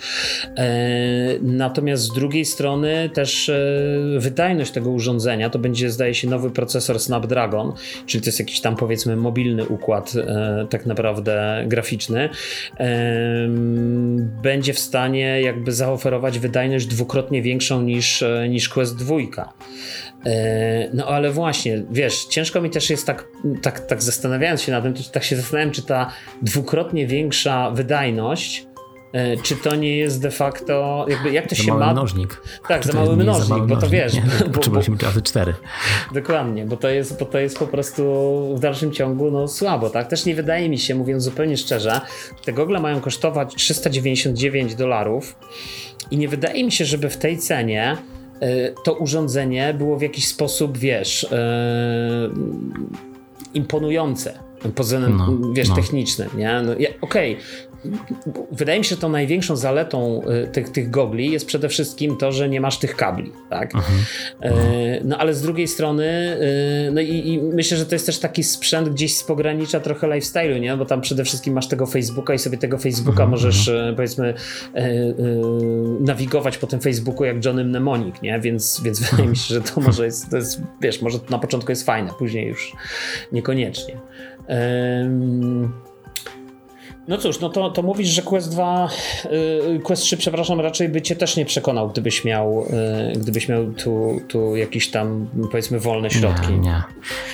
Natomiast z drugiej strony, strony też e, wydajność tego urządzenia to będzie, zdaje się, nowy procesor Snapdragon, czyli to jest jakiś tam powiedzmy mobilny układ e, tak naprawdę graficzny. Będzie w stanie jakby zaoferować wydajność dwukrotnie większą niż, e, niż Quest 2. No ale właśnie, wiesz, ciężko mi też jest tak, tak, tak zastanawiając się nad tym, tak się zastanawiam, czy ta dwukrotnie większa wydajność czy to nie jest de facto, jakby jak to
za
się
mały
ma...
mnożnik.
Tak, za mały mnożnik, za mały bo to wiesz... Nie,
potrzebujemy razy cztery.
Dokładnie, bo to, jest, bo to jest po prostu w dalszym ciągu no, słabo, tak? Też nie wydaje mi się, mówiąc zupełnie szczerze, te gogle mają kosztować 399 dolarów i nie wydaje mi się, żeby w tej cenie y, to urządzenie było w jakiś sposób, wiesz, y, imponujące pod względem, no, wiesz, no. technicznym, nie? No, ja, Okej, okay wydaje mi się, że tą największą zaletą y, tych, tych gogli jest przede wszystkim to, że nie masz tych kabli, tak? Mhm. E, no ale z drugiej strony, y, no i, i, myślę, że to jest też taki sprzęt gdzieś z pogranicza trochę lifestyle'u, nie? Bo tam przede wszystkim masz tego Facebooka i sobie tego Facebooka mhm. możesz, mhm. powiedzmy, e, nawigować po tym Facebooku jak Johnny Mnemonic, nie? Więc, więc wydaje mi się, że to może jest, to jest, wiesz, może na początku jest fajne, później już niekoniecznie. No cóż, no to, to mówisz, że Quest 2, y, Quest 3, przepraszam, raczej by cię też nie przekonał, gdybyś miał, y, gdybyś miał tu, tu jakieś tam, powiedzmy, wolne środki.
Nie,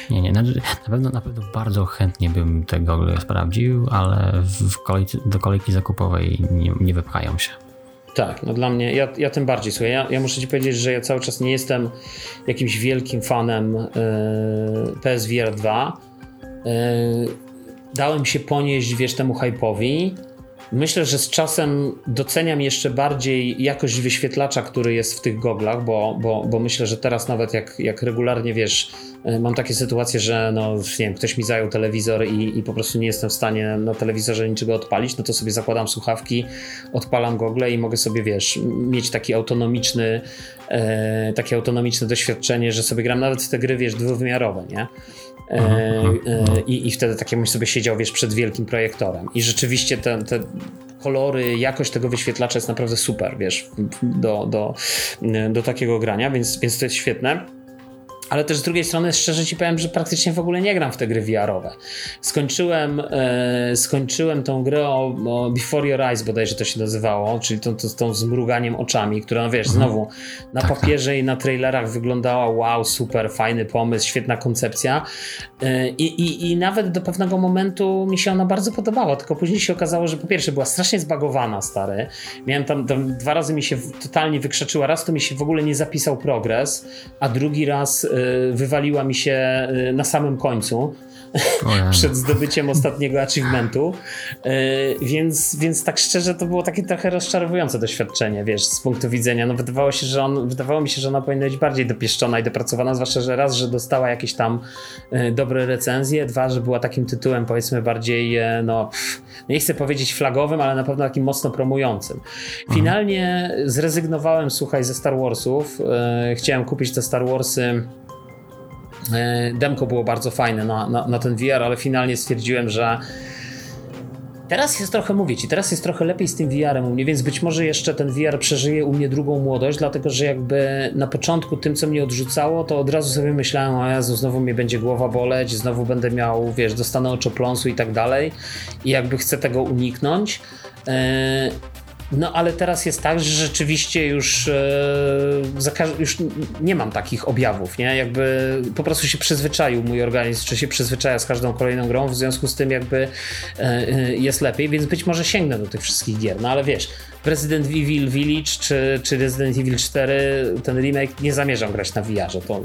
nie, nie. nie. Na, pewno, na pewno bardzo chętnie bym te gogle sprawdził, ale w kolejce, do kolejki zakupowej nie, nie wypchają się.
Tak, no dla mnie, ja, ja tym bardziej, słuchaj, ja, ja muszę ci powiedzieć, że ja cały czas nie jestem jakimś wielkim fanem y, PSVR 2, dałem się ponieść, wiesz, temu hype'owi. Myślę, że z czasem doceniam jeszcze bardziej jakość wyświetlacza, który jest w tych goglach, bo, bo, bo myślę, że teraz nawet jak, jak regularnie, wiesz, E, mam takie sytuacje, że no, nie wiem, ktoś mi zajął telewizor i, i po prostu nie jestem w stanie na telewizorze niczego odpalić, no to sobie zakładam słuchawki, odpalam gogle i mogę sobie, wiesz, mieć taki autonomiczny, e, takie autonomiczne doświadczenie, że sobie gram nawet w te gry, wiesz, dwuwymiarowe, nie? E, e, i, I wtedy tak jakbyś sobie siedział, wiesz, przed wielkim projektorem. I rzeczywiście te, te kolory, jakość tego wyświetlacza jest naprawdę super, wiesz, do, do, do takiego grania, więc, więc to jest świetne. Ale też z drugiej strony, szczerze ci powiem, że praktycznie w ogóle nie gram w te gry VR-owe. Skończyłem, e, skończyłem tą grę o, o, Before Your Eyes, bodajże to się nazywało, czyli tą, tą, tą zmruganiem oczami, która, no wiesz, mhm. znowu na tak, papierze tak. i na trailerach wyglądała wow, super, fajny pomysł, świetna koncepcja. E, i, i, nawet do pewnego momentu mi się ona bardzo podobała, tylko później się okazało, że po pierwsze była strasznie zbagowana, stary. Miałem tam, tam dwa razy mi się totalnie wykrzeczyła. Raz to mi się w ogóle nie zapisał progres, a drugi raz Y, wywaliła mi się y, na samym końcu. przed zdobyciem ostatniego achievementu. Y, więc, więc tak szczerze to było takie trochę rozczarowujące doświadczenie, wiesz, z punktu widzenia. No wydawało się, że on, wydawało mi się, że ona powinna być bardziej dopieszczona i dopracowana, zwłaszcza, że raz, że dostała jakieś tam dobre recenzje, dwa, że była takim tytułem powiedzmy bardziej, no nie chcę powiedzieć flagowym, ale na pewno takim mocno promującym. Finalnie zrezygnowałem, słuchaj, ze Star Warsów. Chciałem kupić te Star Warsy demko było bardzo fajne na, na, na ten VR, ale finalnie stwierdziłem, że Teraz jest trochę mówić i teraz jest trochę lepiej z tym VR-em u mnie, więc być może jeszcze ten VR przeżyje u mnie drugą młodość, dlatego że jakby na początku tym, co mnie odrzucało, to od razu sobie myślałem, o Jezu, znowu mnie będzie głowa boleć, znowu będę miał, wiesz, dostanę oczopląsu i tak dalej i jakby chcę tego uniknąć. E, no ale teraz jest tak, że rzeczywiście już, e, już nie mam takich objawów, nie? Jakby po prostu się przyzwyczaił mój organizm, czy się przyzwyczaja z każdą kolejną grą, w związku z tym jakby e, e, jest lepiej, więc być może sięgnę do tych wszystkich gier. No ale wiesz, Resident Evil Village czy, czy Resident Evil 4, ten remake, nie zamierzam grać na VR-ze, to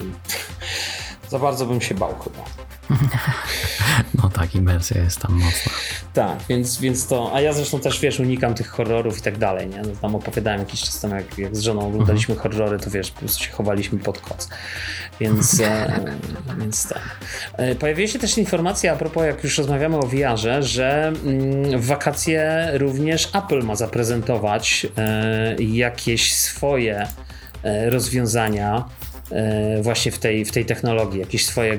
za bardzo bym się bał chyba.
No tak, imersja jest tam mocna.
Tak, więc, więc to, a ja zresztą też, wiesz, unikam tych horrorów i tak dalej, nie? No, tam opowiadałem jakiś czas temu, jak, jak z żoną oglądaliśmy mhm. horrory, to wiesz, po prostu się chowaliśmy pod koc. Więc, e, więc tak. E, pojawiła się też informacja a propos, jak już rozmawiamy o VR-ze, że mm, w wakacje również Apple ma zaprezentować e, jakieś swoje e, rozwiązania właśnie w tej, w tej technologii, jakieś swoje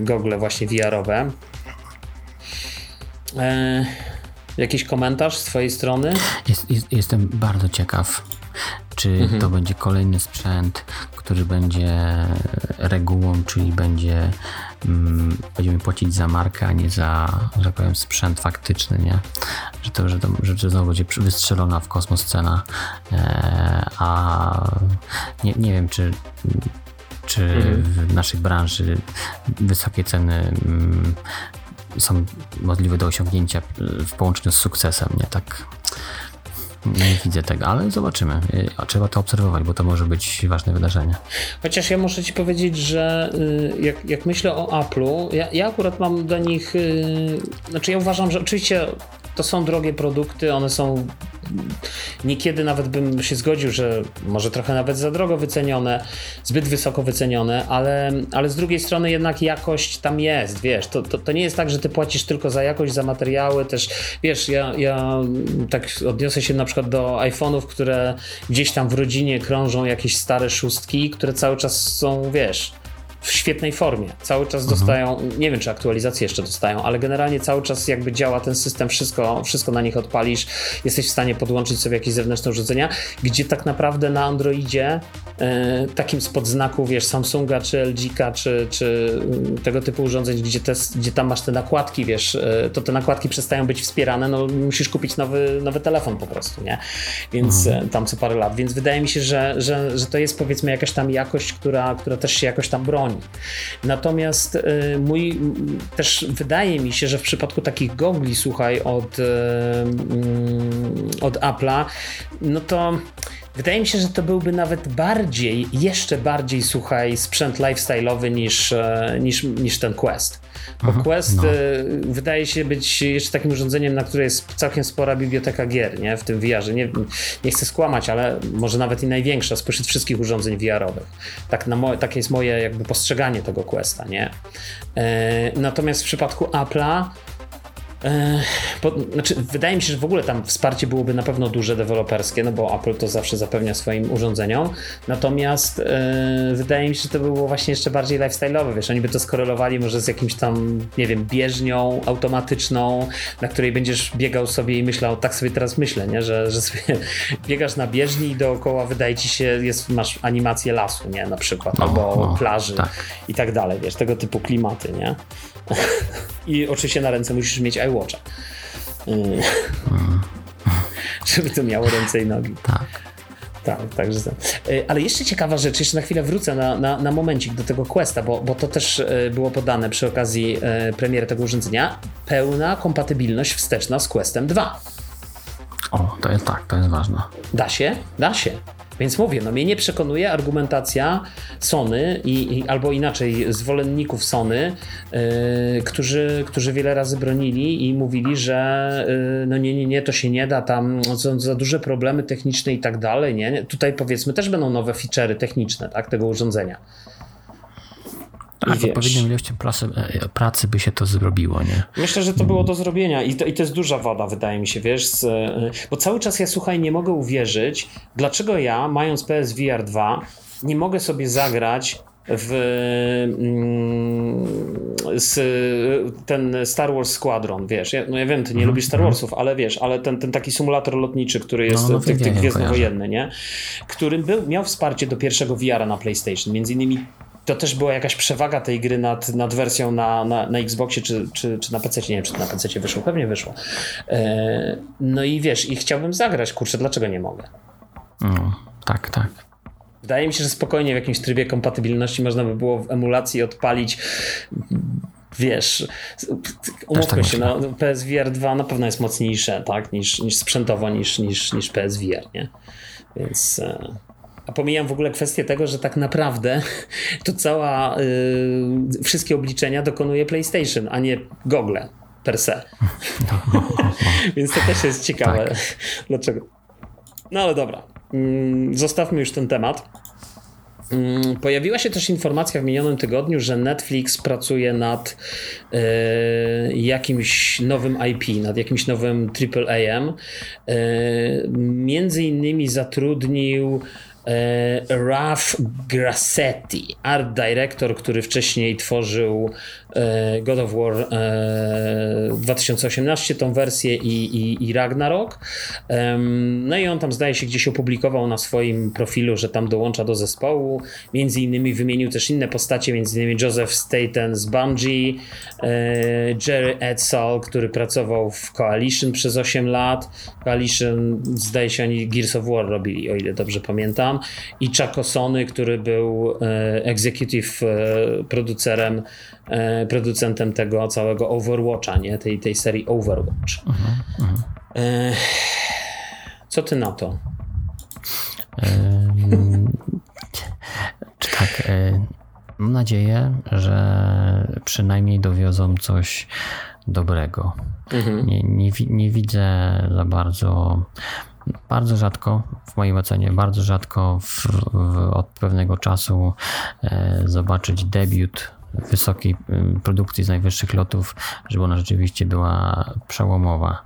gogle właśnie VR-owe. E, jakiś komentarz z Twojej strony?
Jest, jest, jestem bardzo ciekaw, czy mhm. to będzie kolejny sprzęt, który będzie regułą, czyli będzie mm, będziemy płacić za markę, a nie za, że tak powiem, sprzęt faktyczny, nie? Że to, że, to, że znowu będzie wystrzelona w kosmos cena, e, a nie, nie wiem, czy czy mhm. w naszej branży wysokie ceny mm, są możliwe do osiągnięcia w połączeniu z sukcesem, nie tak nie widzę tego, ale zobaczymy. Trzeba to obserwować, bo to może być ważne wydarzenie.
Chociaż ja muszę Ci powiedzieć, że y, jak, jak myślę o Apple'u, ja, ja, akurat mam do nich. Y, znaczy, ja uważam, że oczywiście to są drogie produkty, one są niekiedy nawet bym się zgodził, że może trochę nawet za drogo wycenione, zbyt wysoko wycenione, ale, ale z drugiej strony jednak jakość tam jest, wiesz, to, to, to nie jest tak, że ty płacisz tylko za jakość, za materiały, też, wiesz, ja, ja tak odniosę się na przykład do iPhone'ów, które gdzieś tam w rodzinie krążą jakieś stare szóstki, które cały czas są, wiesz, w świetnej formie. Cały czas mhm. dostają, nie wiem czy aktualizacje jeszcze dostają, ale generalnie cały czas jakby działa ten system, wszystko, wszystko na nich odpalisz, jesteś w stanie podłączyć sobie jakieś zewnętrzne urządzenia, gdzie tak naprawdę na Androidzie e, takim spod znaku, wiesz, Samsunga czy LG-ka, czy, czy mm, tego typu urządzeń, gdzie, te, gdzie tam masz te nakładki, wiesz, e, to te nakładki przestają być wspierane, no musisz kupić nowy, nowy telefon po prostu, nie? Więc mhm. E, tam co parę lat, więc wydaje mi się, że, że, że to jest powiedzmy jakaś tam jakość, która, która też się jakoś tam broni. Natomiast y, mój też wydaje mi się, że w przypadku takich gogli, słuchaj, od, y, od Apple'a, no to Wydaje mi się, że to byłby nawet bardziej, jeszcze bardziej, słuchaj, sprzęt lifestyle'owy niż, e, niż, niż ten Quest. Bo mhm, Quest no. wydaje się być jeszcze takim urządzeniem, na które jest całkiem spora biblioteka gier, nie? W tym VR-ze. Nie, nie chcę skłamać, ale może nawet i największa spośród wszystkich urządzeń VR-owych. Tak na takie jest moje jakby postrzeganie tego Questa, nie? E, natomiast w przypadku Apple'a po, znaczy, wydaje mi się, że w ogóle tam wsparcie byłoby na pewno duże deweloperskie, no bo Apple to zawsze zapewnia swoim urządzeniom. Natomiast e, wydaje mi się, że to by było właśnie jeszcze bardziej lifestyle'owe. Wiesz, oni by to skorelowali może z jakimś tam, nie wiem, bieżnią automatyczną, na której będziesz biegał sobie i myślał, tak sobie teraz myślę, nie? Że, że sobie biegasz na bieżni i dookoła wydaje ci się, jest, masz animację lasu, nie? Na przykład, no, albo no, plaży tak. i tak dalej, wiesz, tego typu klimaty, nie? I oczywiście na ręce musisz mieć iWatcha. Mm. Żeby to miało ręce i nogi.
Tak.
Tak, także. Y, ale jeszcze ciekawa rzecz, jeszcze na chwilę wrócę na, na, na momencik do tego Questa, bo, bo to też y, było podane przy okazji y, premiery tego urządzenia. Pełna kompatybilność wsteczna z Questem 2.
O, to jest tak, to jest ważne.
Da się? Da się. Więc mówię, no mnie nie przekonuje argumentacja Sony i, i albo inaczej zwolenników Sony, yy, którzy, którzy wiele razy bronili i mówili, że yy, no nie, nie, nie, to się nie da, tam są za duże problemy techniczne i tak dalej, nie? Tutaj powiedzmy też będą nowe feature'y techniczne, tak, tego urządzenia.
Tak, odpowiednią ilością pracy, e, pracy by się to zrobiło, nie?
Myślę, że to było do zrobienia i to, i to jest duża wada, wydaje mi się, wiesz, z, e, bo cały czas ja, słuchaj, nie mogę uwierzyć, dlaczego ja, mając PSVR 2, nie mogę sobie zagrać w mm, z, ten Star Wars Squadron, wiesz, ja, no ja wiem, ty nie mm -hmm. lubisz Star Warsów, ale wiesz, ale ten, ten taki symulator lotniczy, który jest no, no, tych, tych gwiezdnowojenny, nie? Którym był, miał wsparcie do pierwszego VR-a na PlayStation, między innymi to też była jakaś przewaga tej gry nad, nad wersją na, na, na Xboxie czy, czy, czy na PC. Nie wiem, czy to na PC wyszło, pewnie wyszło. E, no i wiesz, i chciałbym zagrać, kurczę, dlaczego nie mogę?
No, tak, tak.
Wydaje mi się, że spokojnie w jakimś trybie kompatybilności można by było w emulacji odpalić wiesz, umówmy tak się, no, PSVR 2 na pewno jest mocniejsze, tak, niż, niż sprzętowo, niż, niż, niż PSVR, nie? Więc... A pomijam w ogóle kwestię tego, że tak naprawdę to cała, y, wszystkie obliczenia dokonuje PlayStation, a nie Google per se. Więc to też jest ciekawe. Tak. Dlaczego? No ale dobra. Mm, zostawmy już ten temat. Mm, pojawiła się też informacja w minionym tygodniu, że Netflix pracuje nad y, jakimś nowym IP, nad jakimś nowym AAA. Y, między innymi zatrudnił Raf Grassetti, art director, który wcześniej tworzył e, God of War 2018, e, tą wersję i, i, i Ragnarok. No i on tam zdaje się gdzieś opublikował na swoim profilu, że tam dołącza do zespołu. Między innymi wymienił też inne postacie, między innymi Joseph Staten z Bungie, Jerry Edsall, który pracował w Coalition przez 8 lat. Coalition zdaje się oni Gears of War robili, o ile dobrze pamiętam i Chaco Sony, który był e, executive e, producerem, e, producentem tego całego Overwatcha, nie? Tej, tej serii Overwatch. -huh, uh -huh. Co ty na to?
tak, mam nadzieję, że przynajmniej dowiozą coś dobrego. Mhm. Nie, nie, nie, widzę za bardzo bardzo rzadko, w mojej ocenie, bardzo rzadko w, w, od pewnego czasu e, zobaczyć debiut wysokiej produkcji z najwyższych lotów, żeby ona rzeczywiście była przełomowa.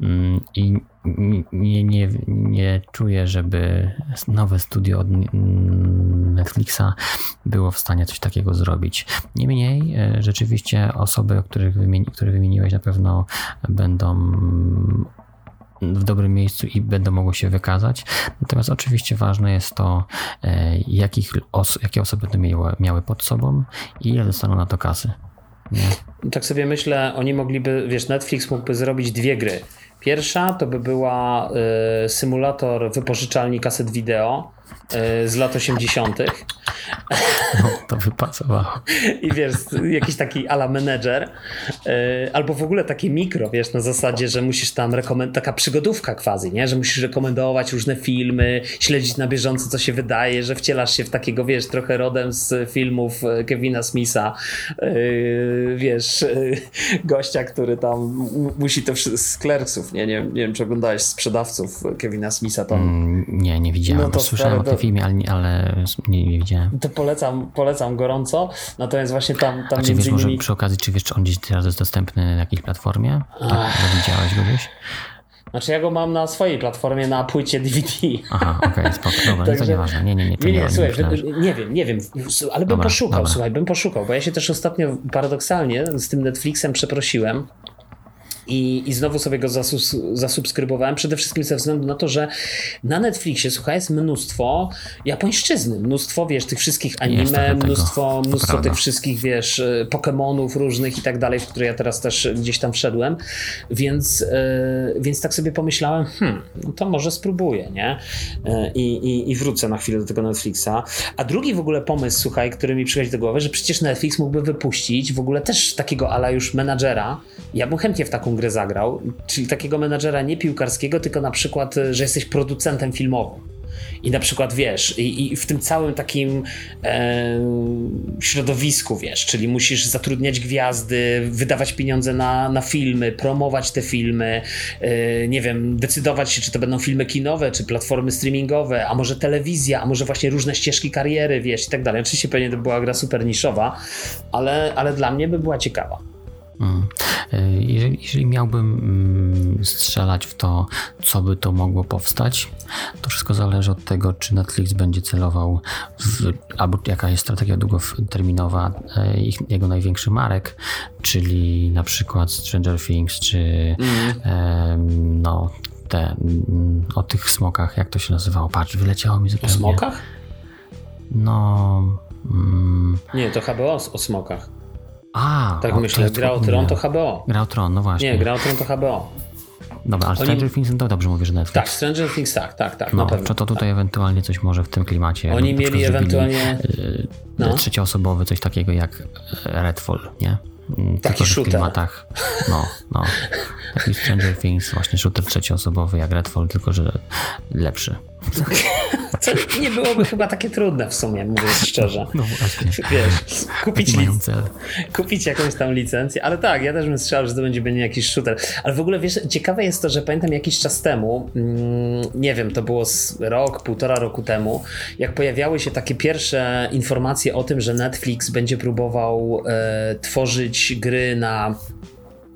Mm, I nie, nie, nie czuję, żeby nowe studio od Netflixa było w stanie coś takiego zrobić. Niemniej, e, rzeczywiście osoby, których wymieni, które wymieniłeś, na pewno będą w dobrym miejscu i będą mogły się wykazać. Natomiast oczywiście ważne jest to, e, jakich os jakie osoby będą miały, miały pod sobą i ile dostaną na to kasy.
Nie? Tak sobie myślę, oni mogliby, wiesz, Netflix mógłby zrobić dwie gry. Pierwsza to by była y, symulator wypożyczalni kaset wideo z lat 80.,
No, to wypasowało.
I wiesz, jakiś taki ala menedżer, yy, albo w ogóle takie mikro, wiesz, na zasadzie, że musisz tam rekomendować, taka przygodówka quasi, nie? Że musisz rekomendować różne filmy, śledzić na bieżąco, co się wydaje, że wcielasz się w takiego, wiesz, trochę rodem z filmów e, Kevina Smitha, wiesz, gościa, który tam musi to z Clerksów, nie? nie? Nie wiem, czy oglądałeś sprzedawców Kevina Smitha tam.
Mm, nie, nie widziałem. No to Słyszałem o tym filmie, ale, ale nie, nie, widziałem.
To polecam, polecam gorąco. Natomiast właśnie tam, tam
A czy wiesz, innymi... może przy okazji, czy wiesz, czy on gdzieś teraz jest dostępny na jakiejś platformie? Tak, widziałeś go gdzieś?
Znaczy ja go mam na swojej platformie na płycie DVD.
Aha, okej, okay, spoko, dobra, Także, to nieważne. Nie, nie, nie, to nie, nie, nie, słuchaj,
nie, nie wiem, nie wiem, ale bym dobra, poszukał, dobra. słuchaj, bym poszukał, bo ja się też ostatnio paradoksalnie z tym Netflixem przeprosiłem, i, i znowu sobie go zasus, zasubskrybowałem, przede wszystkim ze względu na to, że na Netflixie, słuchaj, jest mnóstwo japońszczyzny, mnóstwo, wiesz, tych wszystkich anime, mnóstwo, mnóstwo tych wszystkich, wiesz, e, Pokémonów różnych i tak dalej, w które ja teraz też gdzieś tam wszedłem, więc, yy, więc tak sobie pomyślałem, hmm, no to może spróbuję, nie? Yy, i, I wrócę na chwilę do tego Netflixa. A drugi w ogóle pomysł, słuchaj, który mi przychodzi do głowy, że przecież Netflix mógłby wypuścić w ogóle też takiego ala już menadżera. Ja bym chętnie w taką grę zagrał, czyli takiego menadżera nie piłkarskiego, tylko na przykład, e, że jesteś producentem filmowym. I na przykład wiesz, i, i w tym całym takim e, środowisku, wiesz, czyli musisz zatrudniać gwiazdy, wydawać pieniądze na, na filmy, promować te filmy, e, nie wiem, decydować się, czy to będą filmy kinowe, czy platformy streamingowe, a może telewizja, a może właśnie różne ścieżki kariery, wiesz, i tak dalej. Oczywiście pewnie to była gra super niszowa, ale, ale dla mnie by była ciekawa.
E, jeżeli, jeżeli, miałbym mm, strzelać w to, co by to mogło powstać, to wszystko zależy od tego, czy Netflix będzie celował w, albo jaka jest strategia długoterminowa e, ich, jego największych marek, czyli na przykład Stranger Things, czy mm. no te mm, o tych smokach, jak to się nazywało? Patrz, wyleciało mi zupełnie.
O smokach?
No.
Mm, Nie, to HBO o smokach.
A,
tak o, myślę, Gra o Tron to HBO.
Gra o Tron, no właśnie.
Nie, Gra o Tron to HBO.
Dobra, ale Stranger Oni... Things to dobrze mówisz, że Netflix.
Tak, Stranger Things tak, tak, tak.
No, to, to tutaj tak. ewentualnie coś może w tym klimacie.
Oni mieli ewentualnie.
Yy, no. Trzecioosobowy, coś takiego jak e, Redfall, nie?
Mm, Taki Tylko, shooter.
w klimatach. No, no. Taki Stranger Things, właśnie shooter trzecioosobowy jak Redfall, tylko że lepszy.
Co nie byłoby chyba takie trudne w sumie, mówiąc szczerze.
No właśnie.
Wiesz, kupić, kupić jakąś tam licencję, ale tak, ja też bym strzelał, że to będzie, będzie jakiś shooter. Ale w ogóle wiesz, ciekawe jest to, że pamiętam jakiś czas temu, mm, nie wiem, to było rok, półtora roku temu, jak pojawiały się takie pierwsze informacje o tym, że Netflix będzie próbował e, tworzyć gry na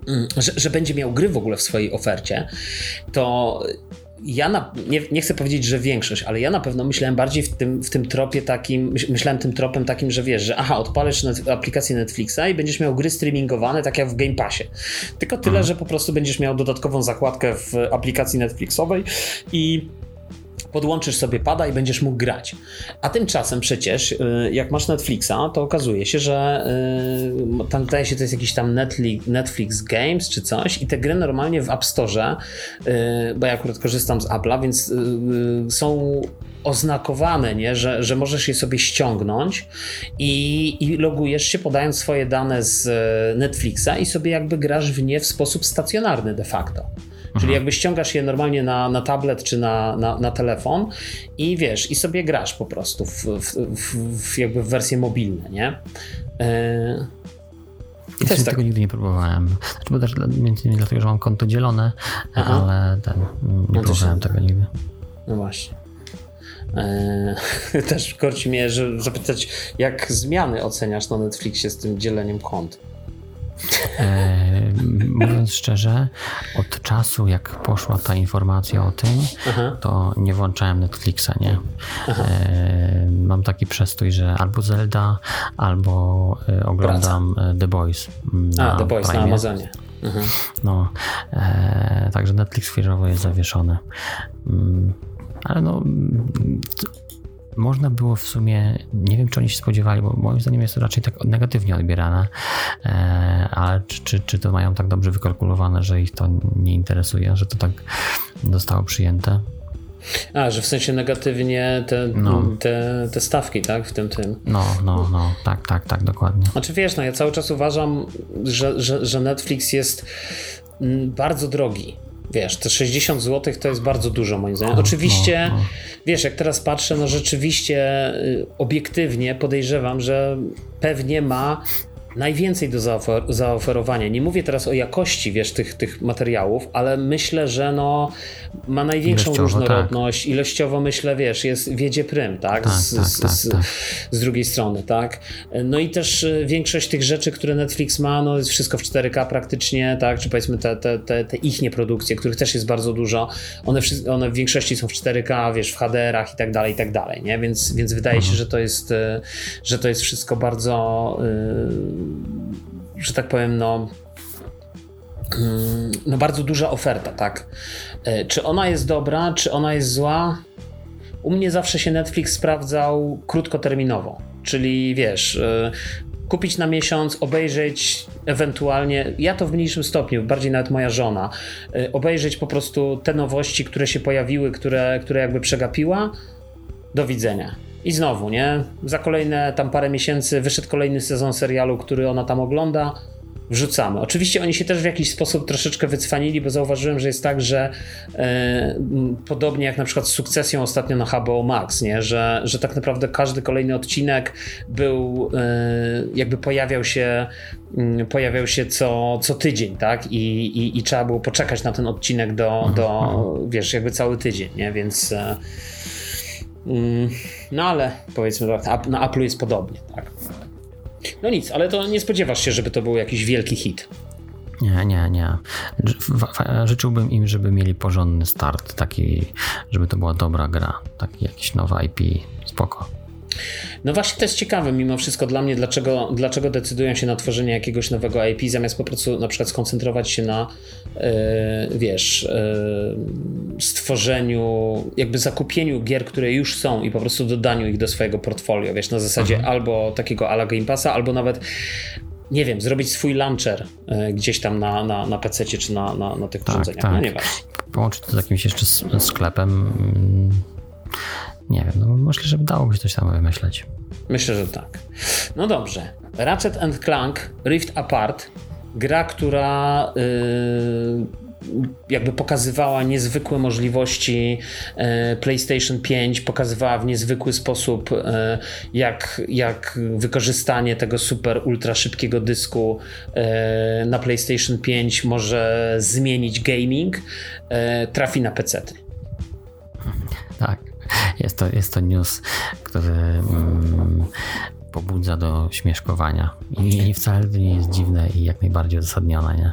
mm, że, że, będzie miał gry w ogóle w swojej ofercie, to ja na, nie, nie, chcę powiedzieć, że większość, ale ja na pewno myślałem bardziej w tym, w tym tropie takim, myślałem tym tropem takim, że wiesz, że aha, odpalisz net, aplikację Netflixa i będziesz miał gry streamingowane, tak jak w Game Passie. Tylko tyle, mhm. że po prostu będziesz miał dodatkową zakładkę w aplikacji Netflixowej i podłączysz sobie pada i będziesz mógł grać. A tymczasem przecież, y, jak masz Netflixa, to okazuje się, że y, tam zdaje się, to jest jakiś tam Netflix Games czy coś i te gry normalnie w App Store, y, bo ja akurat korzystam z Apple'a, więc są oznakowane, nie? Że, że możesz je sobie ściągnąć i, i logujesz się podając swoje dane z Netflixa i sobie jakby grasz w nie w sposób stacjonarny de facto. Czyli jakby ściągasz je normalnie na, na tablet czy na, na, na telefon i wiesz, i sobie grasz po prostu w, w, w, jakby w wersje mobilne, nie?
Yy... I też tak... tego nigdy nie próbowałem. Znaczy, bo też między innymi dlatego, że mam konto dzielone, Aha. ale ten, nie no próbowałem tego nigdy.
No właśnie. Eee, też korci mnie, że zapytać, jak zmiany oceniasz na Netflixie z tym dzieleniem kont?
E, mówiąc szczerze, od czasu jak poszła ta informacja o tym, Aha. to nie włączałem Netflixa, nie? E, mam taki przestój, że albo Zelda, albo e, oglądam Praca. The Boys.
Na A, The Boys Prime. na Amazonie.
No, e, także Netflix chwilowo jest zawieszony. Mm, ale no można było w sumie, nie wiem czy oni się spodziewali, bo moim zdaniem jest to raczej tak negatywnie odbierane, e, ale czy, czy, czy to mają tak dobrze wykalkulowane, że ich to nie interesuje, że to tak zostało przyjęte?
A, że w sensie negatywnie te, no. te, te stawki, tak? W tym tym.
No, no, no, tak, tak, tak, dokładnie.
Znaczy wiesz, no ja cały czas uważam, że, że, że Netflix jest mm, bardzo drogi. Wiesz, te 60 zł to jest bardzo dużo moim zdaniem. Oczywiście, no, no. wiesz, jak teraz patrzę, no rzeczywiście y, obiektywnie podejrzewam, że pewnie ma najwięcej do zaofer zaoferowania. Nie mówię teraz o jakości, wiesz, tych, tych materiałów, ale myślę, że no, ma największą ilościowo, różnorodność. Tak. Ilościowo myślę, wiesz, jest wiedzie prym, tak?
tak, z, tak, tak
z,
tak.
z, drugiej strony, tak? No i też y, większość tych rzeczy, które Netflix ma, no jest wszystko w 4K praktycznie, tak? Czy powiedzmy te, te, te, te ich produkcje, których też jest bardzo dużo, one, one w większości są w 4K, wiesz, w HDR-ach i tak dalej, i tak dalej, nie? Więc, więc wydaje mhm. się, że to jest, y, że to jest wszystko bardzo yy, że tak powiem, no, mm, no bardzo duża oferta, tak. E, czy ona jest dobra, czy ona jest zła? U mnie zawsze się Netflix sprawdzał krótkoterminowo, czyli wiesz, e, kupić na miesiąc, obejrzeć ewentualnie, ja to w mniejszym stopniu, bardziej nawet moja żona, e, obejrzeć po prostu te nowości, które się pojawiły, które, które jakby przegapiła. Do widzenia. I znowu, nie? Za kolejne tam parę miesięcy wyszedł kolejny sezon serialu, który ona tam ogląda. Wrzucamy. Oczywiście oni się też w jakiś sposób troszeczkę wycwanili, bo zauważyłem, że jest tak, że e, podobnie jak na przykład z sukcesją ostatnio na HBO Max, nie? Że, że tak naprawdę każdy kolejny odcinek był, e, jakby pojawiał się, pojawiał się co, co tydzień, tak? I, i, I, trzeba było poczekać na ten odcinek do, do mhm. wiesz, jakby cały tydzień, nie? Więc. Mm, no ale powiedzmy na Apple jest podobnie, tak. No nic, ale to nie spodziewasz się, żeby to był jakiś wielki hit.
Nie, nie, nie. Życzyłbym im, żeby mieli porządny start, taki, żeby to była dobra gra, taki jakiś nowy IP, spoko.
No właśnie to jest ciekawe mimo wszystko dla mnie, dlaczego, dlaczego decydują się na tworzenie jakiegoś nowego IP, zamiast po prostu na przykład skoncentrować się na yy, wiesz, yy, stworzeniu, jakby zakupieniu gier, które już są i po prostu dodaniu ich do swojego portfolio, wiesz, na zasadzie mhm. albo takiego ala Game Passa, albo nawet nie wiem, zrobić swój launcher yy, gdzieś tam na, na, na PC czy na, na, na tych tak, urządzeniach. Tak. No nie
Połączyć to z jakimś jeszcze sklepem nie wiem, no myślę, że dałoby się coś tam wymyśleć.
Myślę, że tak. No dobrze. Ratchet and Clank Rift Apart. Gra, która yy, jakby pokazywała niezwykłe możliwości yy, PlayStation 5, pokazywała w niezwykły sposób, yy, jak, jak wykorzystanie tego super ultra szybkiego dysku yy, na PlayStation 5 może zmienić gaming, trafi na PC.
Tak. Jest to, jest to news, który mm, pobudza do śmieszkowania. I wcale to nie jest dziwne i jak najbardziej uzasadnione, nie?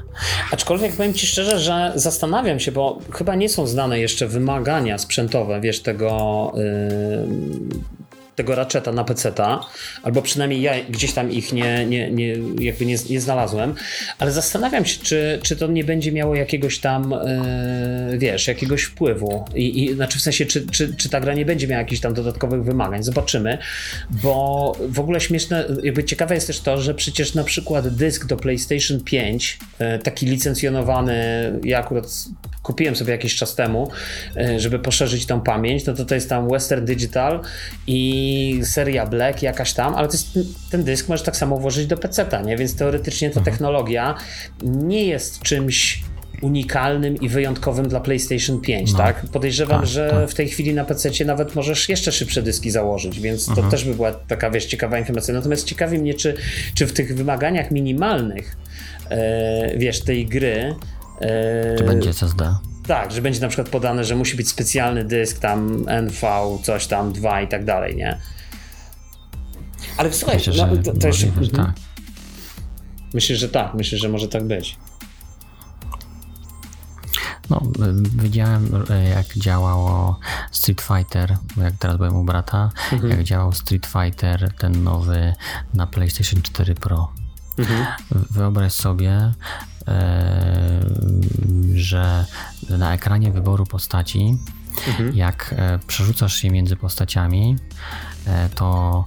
Aczkolwiek powiem Ci szczerze, że zastanawiam się, bo chyba nie są znane jeszcze wymagania sprzętowe, wiesz, tego. Yy tego Ratcheta na PC-ta, albo przynajmniej ja gdzieś tam ich nie, nie, nie, jakby nie, nie znalazłem, ale zastanawiam się, czy, czy to nie będzie miało jakiegoś tam, yy, wiesz, jakiegoś wpływu. I, I, znaczy w sensie, czy, czy, czy ta gra nie będzie miała jakichś tam dodatkowych wymagań. Zobaczymy, bo w ogóle śmieszne, jakby ciekawe jest też to, że przecież na przykład dysk do PlayStation 5, yy, taki licencjonowany, ja akurat kupiłem sobie jakiś czas temu, e, żeby poszerzyć tą pamięć, no to to jest tam Western Digital i seria Black jakaś tam, ale jest, ten dysk możesz tak samo włożyć do PC-ta, nie? Więc teoretycznie ta mhm. technologia nie jest czymś unikalnym i wyjątkowym dla PlayStation 5, no. tak? Podejrzewam, tak, że tak. w tej chwili na PC nawet możesz jeszcze szybsze dyski założyć, więc to mhm. też by była taka, wiesz, ciekawa informacja. Natomiast ciekawi mnie, czy, czy w tych wymaganiach minimalnych, e, wiesz, tej gry
czy będzie SSD?
Tak, że będzie na przykład podane, że musi być specjalny dysk tam NV, coś tam 2 i tak dalej, nie? Ale słuchaj, Myślę, no, to, to jeszcze... Mhm. Tak. Myślę, że tak, myślę, że może tak być.
No, widziałem jak działało Street Fighter, jak teraz byłem u brata, mhm. jak działał Street Fighter, ten nowy na PlayStation 4 Pro. Mhm. Wyobraź sobie, E, że na ekranie wyboru postaci, mhm. jak e, przerzucasz się między postaciami, e, to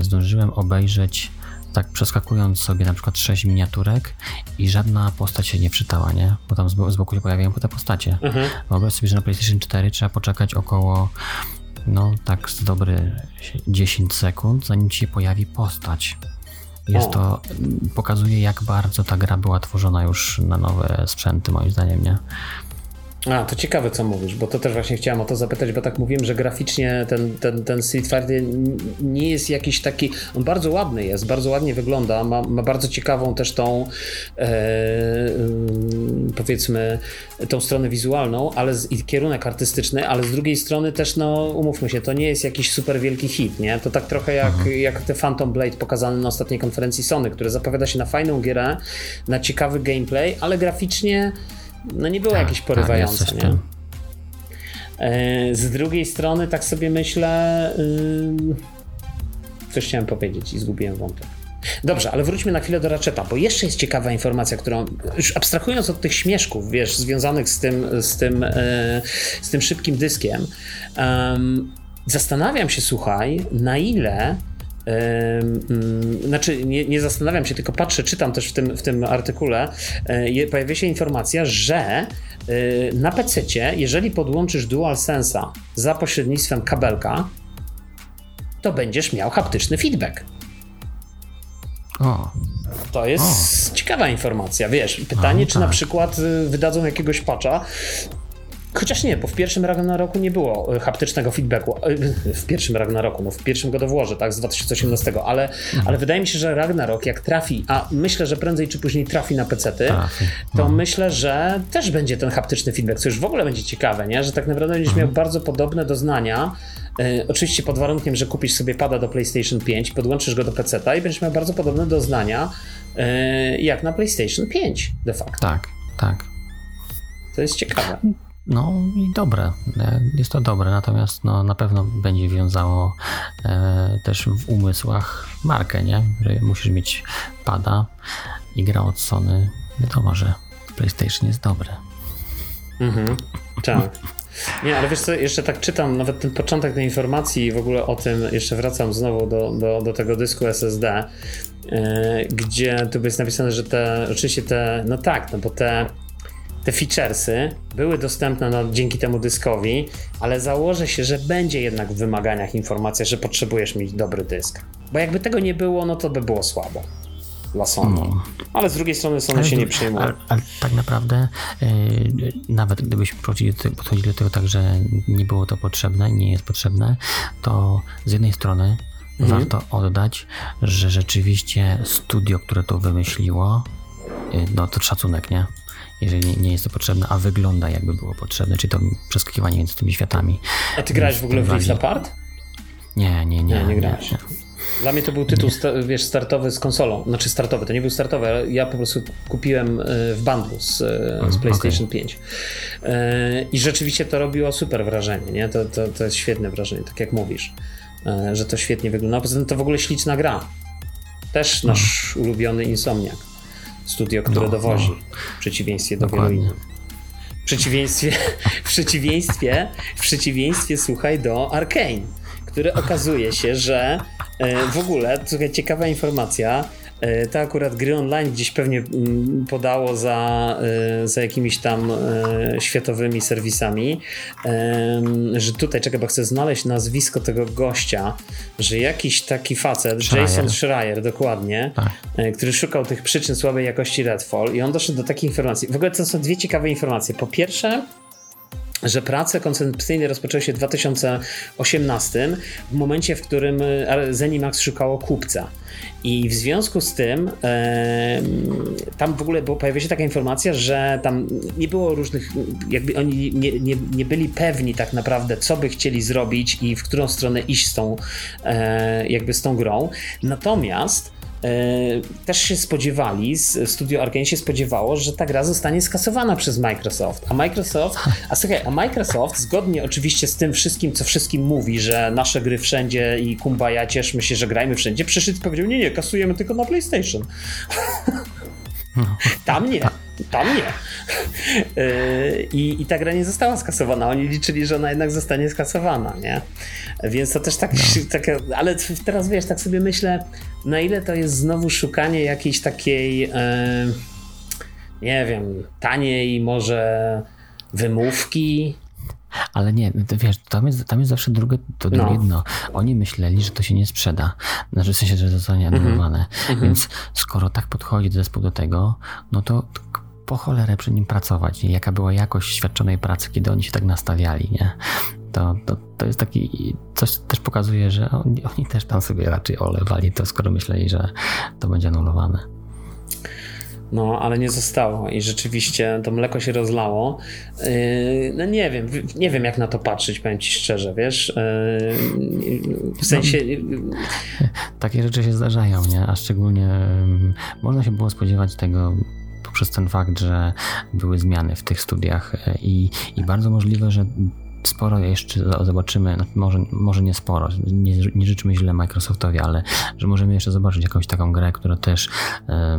zdążyłem obejrzeć tak przeskakując sobie na przykład sześć miniaturek i żadna postać się nie wczytała, nie? Bo tam z boku się pojawiają te postacie.
Mhm.
Wyobraź sobie, że na PlayStation 4 trzeba poczekać około no tak z dobry 10 sekund, zanim ci się pojawi postać. Jest to, pokazuje jak bardzo ta gra była tworzona już na nowe sprzęty moim zdaniem, nie?
A, to ciekawe co mówisz, bo to też właśnie chciałem o to zapytać, bo tak mówiłem, że graficznie ten, ten, ten Street Fighter nie jest jakiś taki, on bardzo ładny jest, bardzo ładnie wygląda, ma, ma bardzo ciekawą też tą e, ym, powiedzmy tą stronę wizualną, ale z, i kierunek artystyczny, ale z drugiej strony też no umówmy się, to nie jest jakiś super wielki hit, nie? To tak trochę jak, jak te Phantom Blade pokazane na ostatniej konferencji Sony, które zapowiada się na fajną gierę, na ciekawy gameplay, ale graficznie no nie było
Tak,
jakieś
tak,
porywające,
w
nie? E, Z drugiej strony, tak sobie myślę. ym, Coś chciałem powiedzieć i zgubiłem wątek. Dobrze, ale wróćmy na chwilę do Ratcheta, bo jeszcze jest ciekawa informacja, którą, już abstrahując od tych śmieszków, wiesz, związanych z tym, z tym, e, z tym szybkim dyskiem, em, zastanawiam się, słuchaj, na ile znaczy nie, nie zastanawiam się, tylko patrzę, czytam też w tym, w tym artykule, e, pojawia się informacja, że e, na PC, jeżeli podłączysz DualSense'a za pośrednictwem kabelka, to będziesz miał haptyczny feedback.
O,
To jest ciekawa informacja, wiesz. Pytanie, czy na
tak.
przykład y, wydadzą jakiegoś patcha. Chociaż nie, bo w pierwszym Ragnaroku nie było y, haptycznego feedbacku. Y, W pierwszym Ragnaroku, no w pierwszym God of Warze, tak, z 2018, ale,
Mhm.
ale wydaje mi się, że Ragnarok jak trafi, a myślę, że prędzej czy później trafi na pecety,
Trafi.
to myślę, że też będzie ten haptyczny feedback, co już w ogóle będzie ciekawe, nie? że tak naprawdę będziesz
Mhm.
miał bardzo podobne doznania. E, oczywiście pod warunkiem, że kupisz sobie pada do PlayStation 5, podłączysz go do PC-ta i będziesz miał bardzo podobne doznania e, jak na PlayStation 5 de facto.
tak, tak.
To jest ciekawe.
No i dobre, e, jest to dobre, natomiast no, na pewno będzie wiązało e, też w umysłach markę, nie? Że musisz mieć pada i gra od Sony. Wiadomo, że PlayStation jest dobre.
Mhm. Tak. Nie, ale wiesz co, jeszcze tak czytam nawet ten początek tej informacji i w ogóle o tym, jeszcze wracam znowu do, do, do tego dysku SSD, yy, gdzie tu jest napisane, że te, oczywiście te, no tak, no bo te, te featuresy były dostępne no, dzięki temu dyskowi, ale założę się, że będzie jednak w wymaganiach informacja, że potrzebujesz mieć dobry dysk. Bo jakby tego nie było, no to by było słabo dla Sony. Ale z drugiej strony Sony się nie przejmuje.
Ale, ale tak naprawdę e, nawet gdybyśmy podchodzili do, tego, podchodzili do tego tak, że nie było to potrzebne, nie jest potrzebne, to z jednej strony
Mhm.
warto oddać, że rzeczywiście studio, które to wymyśliło, e, no to szacunek, nie? Jeżeli nie jest to potrzebne, a wygląda jakby było potrzebne, czyli to przeskakiwanie między tymi światami.
A ty grałeś w ogóle w
bardziej-
Apart?
Nie, nie, nie.
Nie, nie grałeś. Dla mnie to był tytuł, sta, wiesz, startowy z konsolą. Znaczy startowy, to nie był startowy, ale ja po prostu kupiłem e, w bundlu z, e, z PlayStation 5. E, I rzeczywiście to robiło super wrażenie, nie? To, to, to jest świetne wrażenie, tak jak mówisz, że to świetnie wygląda. Poza tym to w ogóle śliczna gra. Też nasz ulubiony Insomniak. Studio, które
No,
dowozi.
no.
W przeciwieństwie do
Dokładnie.
wielu innych. W przeciwieństwie, w przeciwieństwie, w przeciwieństwie, słuchaj, do Arkane, który okazuje się, że e, w ogóle, słuchaj, ciekawa informacja, to akurat gry online gdzieś pewnie mm, podało za, e, za jakimiś tam e, światowymi serwisami, że tutaj, czekaj, bo chcę znaleźć nazwisko tego gościa, że jakiś taki facet,
Schreier.
Jason Schreier, dokładnie,
Tak.
e, który szukał tych przyczyn słabej jakości Redfall i on doszedł do takiej informacji. W ogóle to są dwie ciekawe informacje. Po pierwsze, że prace koncepcyjne rozpoczęły się w 2018, w momencie, w którym e, Zenimax szukało kupca. I w związku z tym e, tam w ogóle było, pojawia się taka informacja, że tam nie było różnych, jakby oni nie, nie, nie byli pewni tak naprawdę, co by chcieli zrobić i w którą stronę iść z tą, e, jakby z tą grą. Natomiast też się spodziewali, Studio Arkane się spodziewało, że ta gra zostanie skasowana przez Microsoft. A Microsoft, a słuchaj, a Microsoft zgodnie oczywiście z tym wszystkim, co wszystkim mówi, że nasze gry wszędzie i kumbaya, cieszmy się, że grajmy wszędzie, przyszedł i powiedział, nie, nie, kasujemy tylko na PlayStation. Tam nie. tam nie. Y, I, I ta gra nie została skasowana. Oni liczyli, że ona jednak zostanie skasowana, nie? Więc to też tak, no. takie, ale teraz wiesz, tak sobie myślę, na ile to jest znowu szukanie jakiejś takiej, yy, nie wiem, taniej może wymówki,
ale nie, wiesz, tam jest, tam jest zawsze drugie, to drugie no. dno. Oni myśleli, że to się nie sprzeda. Znaczy w sensie, że zostanie mhm. anulowane. Mm -hmm. Więc skoro tak podchodzi zespół do tego, no to po cholerę przy nim pracować. Jaka była jakość świadczonej pracy, kiedy oni się tak nastawiali, nie? To, to, to jest taki, coś też pokazuje, że oni, oni też tam sobie raczej olewali to, skoro myśleli, że to będzie anulowane.
No, ale nie zostało i rzeczywiście to mleko się rozlało. Yy, no nie wiem, nie wiem jak na to patrzeć, powiem ci szczerze, wiesz. Yy, w sensie... No,
takie rzeczy się zdarzają, nie? A szczególnie można się było spodziewać tego poprzez ten fakt, że były zmiany w tych studiach i, i bardzo możliwe, że sporo jeszcze zobaczymy, no, może, może nie sporo, nie, nie życzymy źle Microsoftowi, ale że możemy jeszcze zobaczyć jakąś taką grę, która też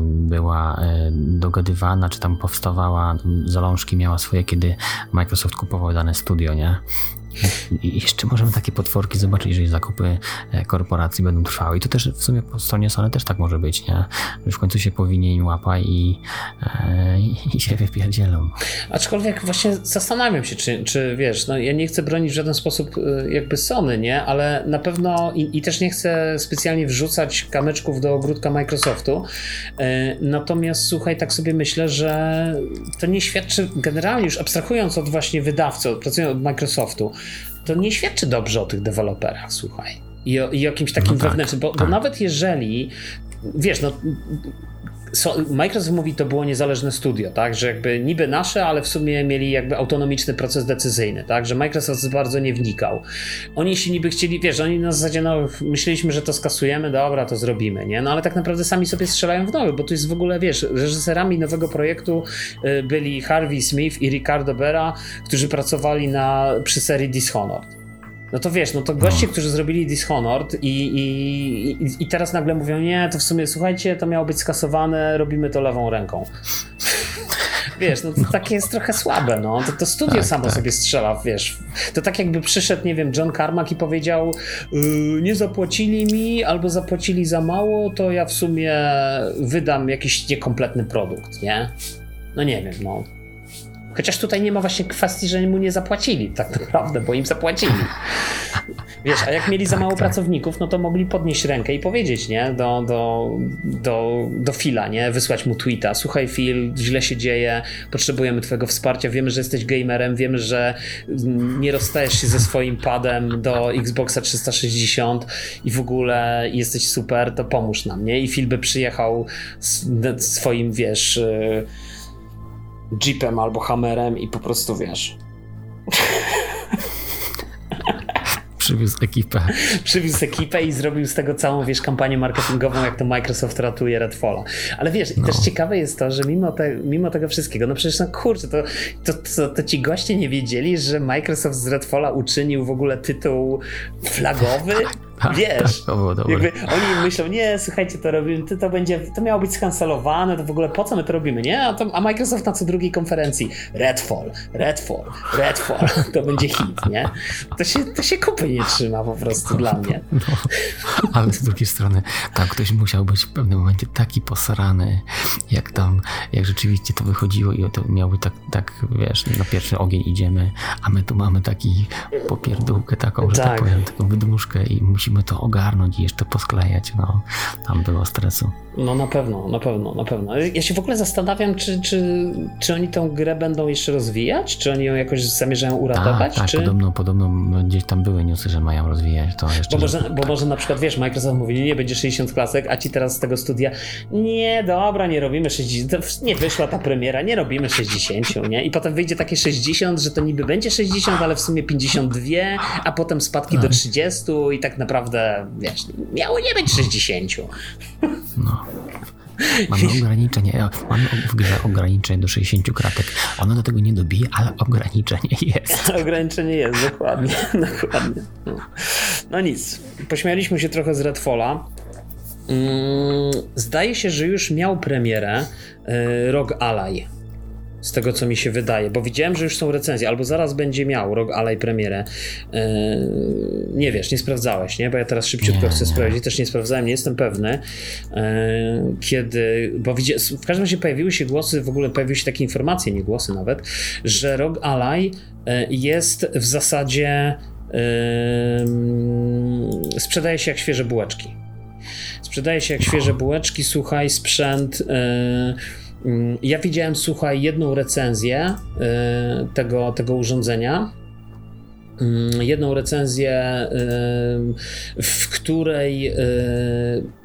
była dogadywana, czy tam powstawała, zalążki miała swoje, kiedy Microsoft kupował dane studio, nie? I jeszcze możemy takie potworki zobaczyć, jeżeli zakupy e, korporacji będą trwały. I to też w sumie po stronie Sony też tak może być, nie? Że w końcu się powinie im łapa i, e, i się wypierdzielą.
Aczkolwiek właśnie zastanawiam się, czy, czy wiesz, no ja nie chcę bronić w żaden sposób e, jakby Sony, nie? Ale na pewno i, i też nie chcę specjalnie wrzucać kamyczków do ogródka Microsoftu. Natomiast słuchaj, tak sobie myślę, że to nie świadczy generalnie już abstrahując od właśnie wydawcy, pracując od Microsoftu, to nie świadczy dobrze o tych deweloperach, słuchaj. I o, i o kimś takim no tak, wewnętrznym, bo, tak. bo nawet jeżeli, wiesz, no Microsoft mówi, to było niezależne studio, tak, że jakby niby nasze, ale w sumie mieli jakby autonomiczny proces decyzyjny, tak, że Microsoft bardzo nie wnikał. Oni się niby chcieli, wiesz, oni na zasadzie, no myśleliśmy, że to skasujemy, dobra, to zrobimy, nie, no ale tak naprawdę sami sobie strzelają w nowy, bo to jest w ogóle, wiesz, reżyserami nowego projektu y, byli Harvey Smith i Ricardo Bera, którzy pracowali na, przy serii Dishonored. No to wiesz, no to goście, no. którzy zrobili Dishonored i, i, i teraz nagle mówią, nie, to w sumie słuchajcie, to miało być skasowane, robimy to lewą ręką. Wiesz, no to takie jest trochę słabe, no. To, to studio tak, samo tak. sobie strzela, wiesz. To tak jakby przyszedł, nie wiem, John Carmack i powiedział yy, nie zapłacili mi albo zapłacili za mało, to ja w sumie wydam jakiś niekompletny produkt, nie? No nie wiem, no. Chociaż tutaj nie ma właśnie kwestii, że mu nie zapłacili tak naprawdę, bo im zapłacili. Wiesz, a jak mieli za mało tak, tak. pracowników, no to mogli podnieść rękę i powiedzieć, nie? Do, do, do, do Phila, nie? Wysłać mu tweeta. Słuchaj Phil, źle się dzieje, potrzebujemy twojego wsparcia, wiemy, że jesteś gamerem, wiemy, że nie rozstajesz się ze swoim padem do Xboxa 360 i w ogóle jesteś super, to pomóż nam, nie? I Phil by przyjechał swoim, wiesz... Yy, jeepem albo hammerem i po prostu wiesz.
Przywiózł ekipę.
Przywiózł ekipę i zrobił z tego całą, wiesz, kampanię marketingową, jak to Microsoft ratuje Redfalla. Ale wiesz, no. też ciekawe jest to, że mimo, te, mimo tego wszystkiego, no przecież no kurczę, to, to, to, to ci goście nie wiedzieli, że Microsoft z Redfalla uczynił w ogóle tytuł flagowy? Tak, Wiesz, tak. Jakby oni myślą, nie, słuchajcie, to robimy, to, to będzie, to miało być skancelowane, to w ogóle po co my to robimy, nie? A, to, a Microsoft na co drugiej konferencji, Redfall, Redfall, Redfall, to będzie hit, nie? To się, to się kupy nie trzyma po prostu dla mnie. No,
ale z drugiej strony, tam ktoś musiał być w pewnym momencie taki posrany, jak tam, jak rzeczywiście to wychodziło i to miało być tak, tak, wiesz, na pierwszy ogień idziemy, a my tu mamy taki popierdółkę taką, że tak, tak powiem, taką wydmuszkę i musimy musimy to ogarnąć i jeszcze posklejać. No, tam było stresu.
No na pewno, na pewno, na pewno. Ja się w ogóle zastanawiam, czy, czy, czy oni tę grę będą jeszcze rozwijać? Czy oni ją jakoś zamierzają uratować?
Tak, tak
czy...
podobno, podobno gdzieś tam były newsy, że mają rozwijać to jeszcze.
Bo może, bo może na przykład, wiesz, Microsoft mówi, nie, będzie 60 klasek, a ci teraz z tego studia, nie, dobra, nie robimy 60, nie wyszła ta premiera, nie robimy 60, nie? I potem wyjdzie takie 60, że to niby będzie 60, ale w sumie 52, a potem spadki do 30 i tak naprawdę, wiesz, miało nie być 60.
No. Mamy ograniczenie, mamy w grze ograniczenie do 60 kratek. Ono do tego nie dobije, ale ograniczenie jest.
ograniczenie jest, dokładnie. dokładnie. No. no nic, pośmialiśmy się trochę z Redfalla. Mm, zdaje się, że już miał premierę y, Rogue Ally. Z tego co mi się wydaje, bo widziałem, że już są recenzje, albo zaraz będzie miał Rog Ally premierę. Yy, nie wiesz, nie sprawdzałeś, nie? Bo ja teraz szybciutko nie, chcę nie. sprawdzić, też nie sprawdzałem, nie jestem pewny, yy, kiedy, bo widzi, w każdym razie pojawiły się głosy, w ogóle pojawiły się takie informacje, nie głosy nawet, że Rog Ally yy, jest w zasadzie yy, sprzedaje się jak świeże bułeczki. Sprzedaje się jak świeże bułeczki, słuchaj, sprzęt Mm, ja widziałem, słuchaj, jedną recenzję y, tego, tego urządzenia. Mm, jedną recenzję, w której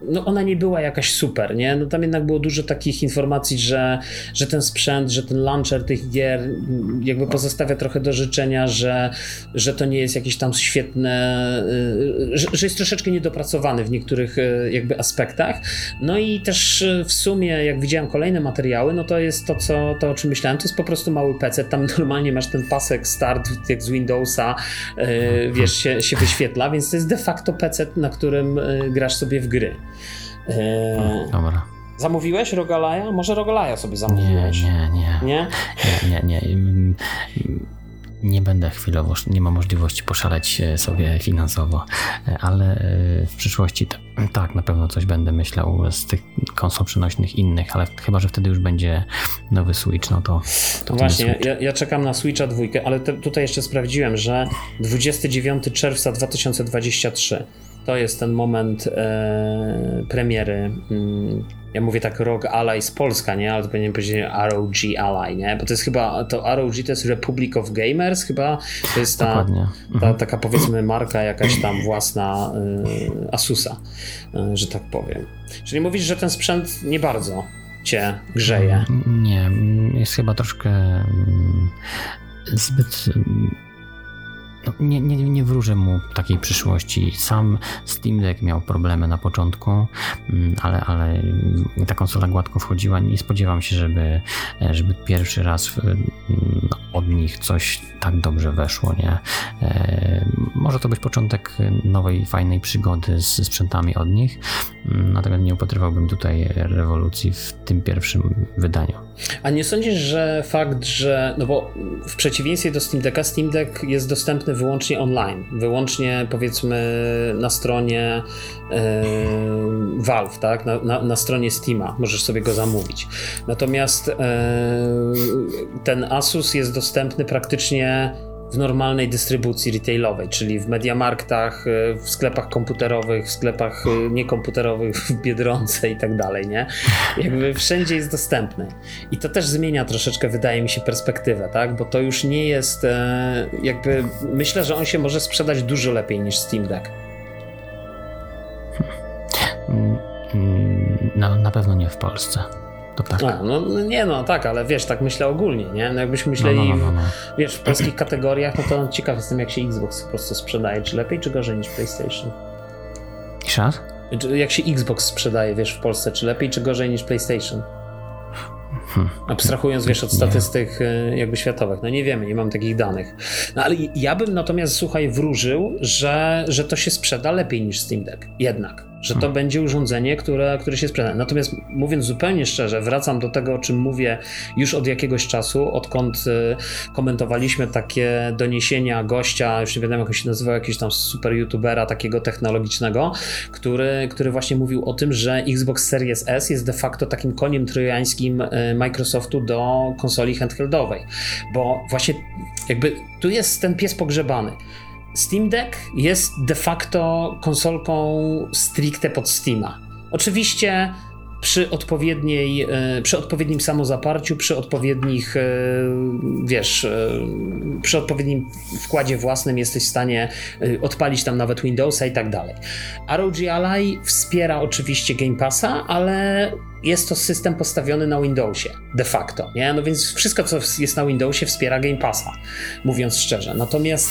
no ona nie była jakaś super, nie? No tam jednak było dużo takich informacji, że, że ten sprzęt, że ten launcher tych gier mm, jakby pozostawia trochę do życzenia, że, że to nie jest jakieś tam świetne, y, że, że jest troszeczkę niedopracowany w niektórych y, jakby aspektach. No i też y, w sumie, jak widziałem kolejne materiały, no to jest to, co, to o czym myślałem, to jest po prostu mały PC, tam normalnie masz ten pasek start jak z Windowsa, wiesz, się, się wyświetla, więc to jest de facto PC, na którym e, grasz sobie w gry.
E, dobra.
Zamówiłeś Rogalaja? Może Rogalaja sobie zamówiłeś?
Nie, nie, nie.
Nie?
Nie, nie, nie nie będę chwilowo, nie ma możliwości poszaleć sobie finansowo, ale e, w przyszłości tak, na pewno coś będę myślał z tych konsol przenośnych innych, ale chyba, że wtedy już będzie nowy Switch, no to... to
Właśnie, ja, ja, czekam na Switcha dwójkę, ale te, tutaj jeszcze sprawdziłem, że 29 czerwca 2023 to jest ten moment e, premiery mm, ja mówię tak ROG Ally z Polska, nie? Ale to powinienem powiedzieć ROG Ally, nie? Bo to jest chyba, to ROG to jest Republic of Gamers chyba, to jest ta, ta mhm. taka powiedzmy marka jakaś tam własna y, Asusa, y, że tak powiem. Czyli mówisz, że ten sprzęt nie bardzo cię grzeje.
Nie, jest chyba troszkę mm, zbyt no, nie, nie, nie wróżę mu takiej przyszłości. Sam Steam Deck miał problemy na początku, mm, ale, ale ta konsola gładko wchodziła. Nie spodziewam się, żeby, żeby pierwszy raz mm, od nich coś tak dobrze weszło. Nie? E, może to być początek nowej, fajnej przygody z sprzętami od nich, mm, natomiast nie upatrywałbym tutaj rewolucji w tym pierwszym wydaniu.
A nie sądzisz, że fakt, że. No bo w przeciwieństwie do Steam Decka, Steam Deck jest dostępny wyłącznie online, wyłącznie powiedzmy na stronie yy, Valve, tak? Na, na, na, stronie Steama możesz sobie go zamówić. Natomiast yy, ten Asus jest dostępny praktycznie w normalnej dystrybucji retailowej, czyli w Mediamarktach, y, w sklepach komputerowych, w sklepach y, niekomputerowych, w Biedronce i tak dalej, nie? Jakby wszędzie jest dostępny. I to też zmienia troszeczkę, wydaje mi się, perspektywę, tak? Bo to już nie jest e, jakby... Myślę, że on się może sprzedać dużo lepiej niż Steam Deck.
Na, na pewno nie w Polsce. To tak.
A, no, no nie no, tak, ale wiesz, tak myślę ogólnie, nie? No jakbyśmy myśleli, no, no, no, no, wiesz, w polskich kategoriach, no to ciekaw jestem, jak się Xbox po prostu sprzedaje. Czy lepiej, czy gorzej niż PlayStation?
Jeszcze raz?
Jak się Xbox sprzedaje, wiesz, w Polsce, czy lepiej, czy gorzej niż PlayStation? Hmm. Abstrahując, wiesz, od statystyk nie. jakby światowych. No nie wiemy, nie mam takich danych. No ale ja bym natomiast, słuchaj, wróżył, że, że to się sprzeda lepiej niż Steam Deck. Jednak że to hmm. będzie urządzenie, które, które się sprzeda. Natomiast mówiąc zupełnie szczerze, wracam do tego, o czym mówię już od jakiegoś czasu, odkąd y, komentowaliśmy takie doniesienia gościa, już nie wiem jak on się nazywał, jakiegoś tam super youtubera takiego technologicznego, który, który właśnie mówił o tym, że Xbox Series S jest de facto takim koniem trojańskim y, Microsoftu do konsoli handheldowej, bo właśnie jakby tu jest ten pies pogrzebany. Steam Deck jest de facto konsolką stricte pod Steama. Oczywiście przy odpowiedniej, e, przy odpowiednim samozaparciu, przy odpowiednich, e, wiesz, e, przy odpowiednim wkładzie własnym jesteś w stanie odpalić tam nawet Windowsa i tak dalej. ROG Ally wspiera oczywiście Game Passa, ale jest to system postawiony na Windowsie, de facto, nie? No więc wszystko, co jest na Windowsie wspiera Game Passa, mówiąc szczerze. Natomiast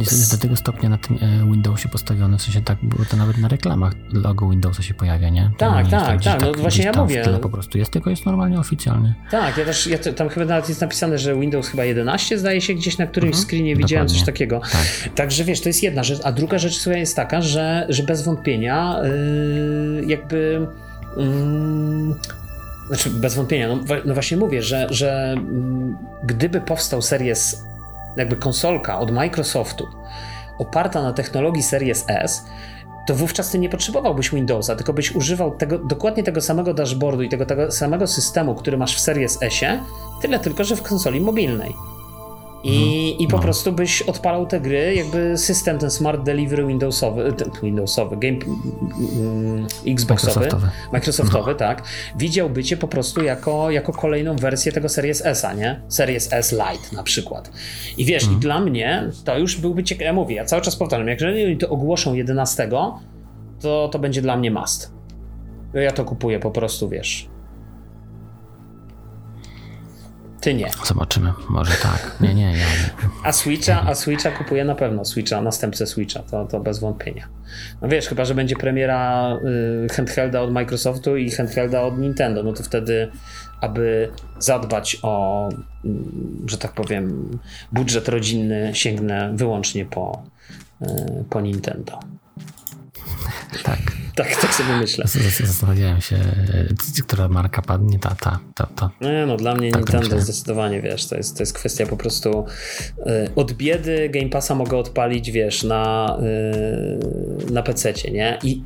jest do tego stopnia na tym e, Windowsie postawione, w sensie tak, bo to nawet na reklamach logo Windowsa się pojawia, nie?
To tak, nie tak, tak, tak, no tak, właśnie ja mówię.
Tyle po prostu jest, tylko jest normalnie oficjalnie.
Tak, ja też, ja tam chyba nawet jest napisane, że Windows chyba 11 zdaje się gdzieś na którymś mhm, screenie widziałem dokładnie. coś takiego. Tak. Także wiesz, to jest jedna rzecz, a druga rzecz słuchaj, jest taka, że, że bez wątpienia yy, jakby... Yy, znaczy bez wątpienia, no, no właśnie mówię, że, że mm, gdyby powstał Series, jakby konsolka od Microsoftu oparta na technologii Series S, to wówczas ty nie potrzebowałbyś Windowsa, tylko byś używał tego, dokładnie tego samego dashboardu i tego, tego samego systemu, który masz w Series S-ie, tyle tylko, że w konsoli mobilnej. I, i po no. prostu byś odpalał te gry, jakby system ten Smart Delivery Windowsowy, ten Windowsowy, game, mm, Xboxowy, Microsoftowy, Microsoftowy no. tak, widziałby cię po prostu jako, jako kolejną wersję tego Series S-a, nie? Series S Lite na przykład. I wiesz, i mhm. dla mnie to już byłby ciekawe, ja mówię, ja cały czas powtarzam, jak jeżeli to ogłoszą 11, to to będzie dla mnie must. Ja to kupuję po prostu, wiesz, ty nie.
Zobaczymy, może tak. Nie, nie, ja
A Switcha, a Switcha kupuję na pewno Switcha, następcę Switcha, to, to bez wątpienia. No wiesz, chyba, że będzie premiera y, handhelda od Microsoftu i handhelda od Nintendo, no to wtedy, aby zadbać o, y, że tak powiem, budżet rodzinny, sięgnę wyłącznie po, y, po Nintendo.
Tak.
Tak, tak sobie myślę.
Zastanawiałem się, która marka padnie, ta, ta, ta. ta.
Nie, no dla mnie tak Nintendo zdecydowanie, wiesz, to jest, to jest kwestia po prostu y, od biedy Game Passa mogę odpalić, wiesz, na, y, na PC-cie, nie? I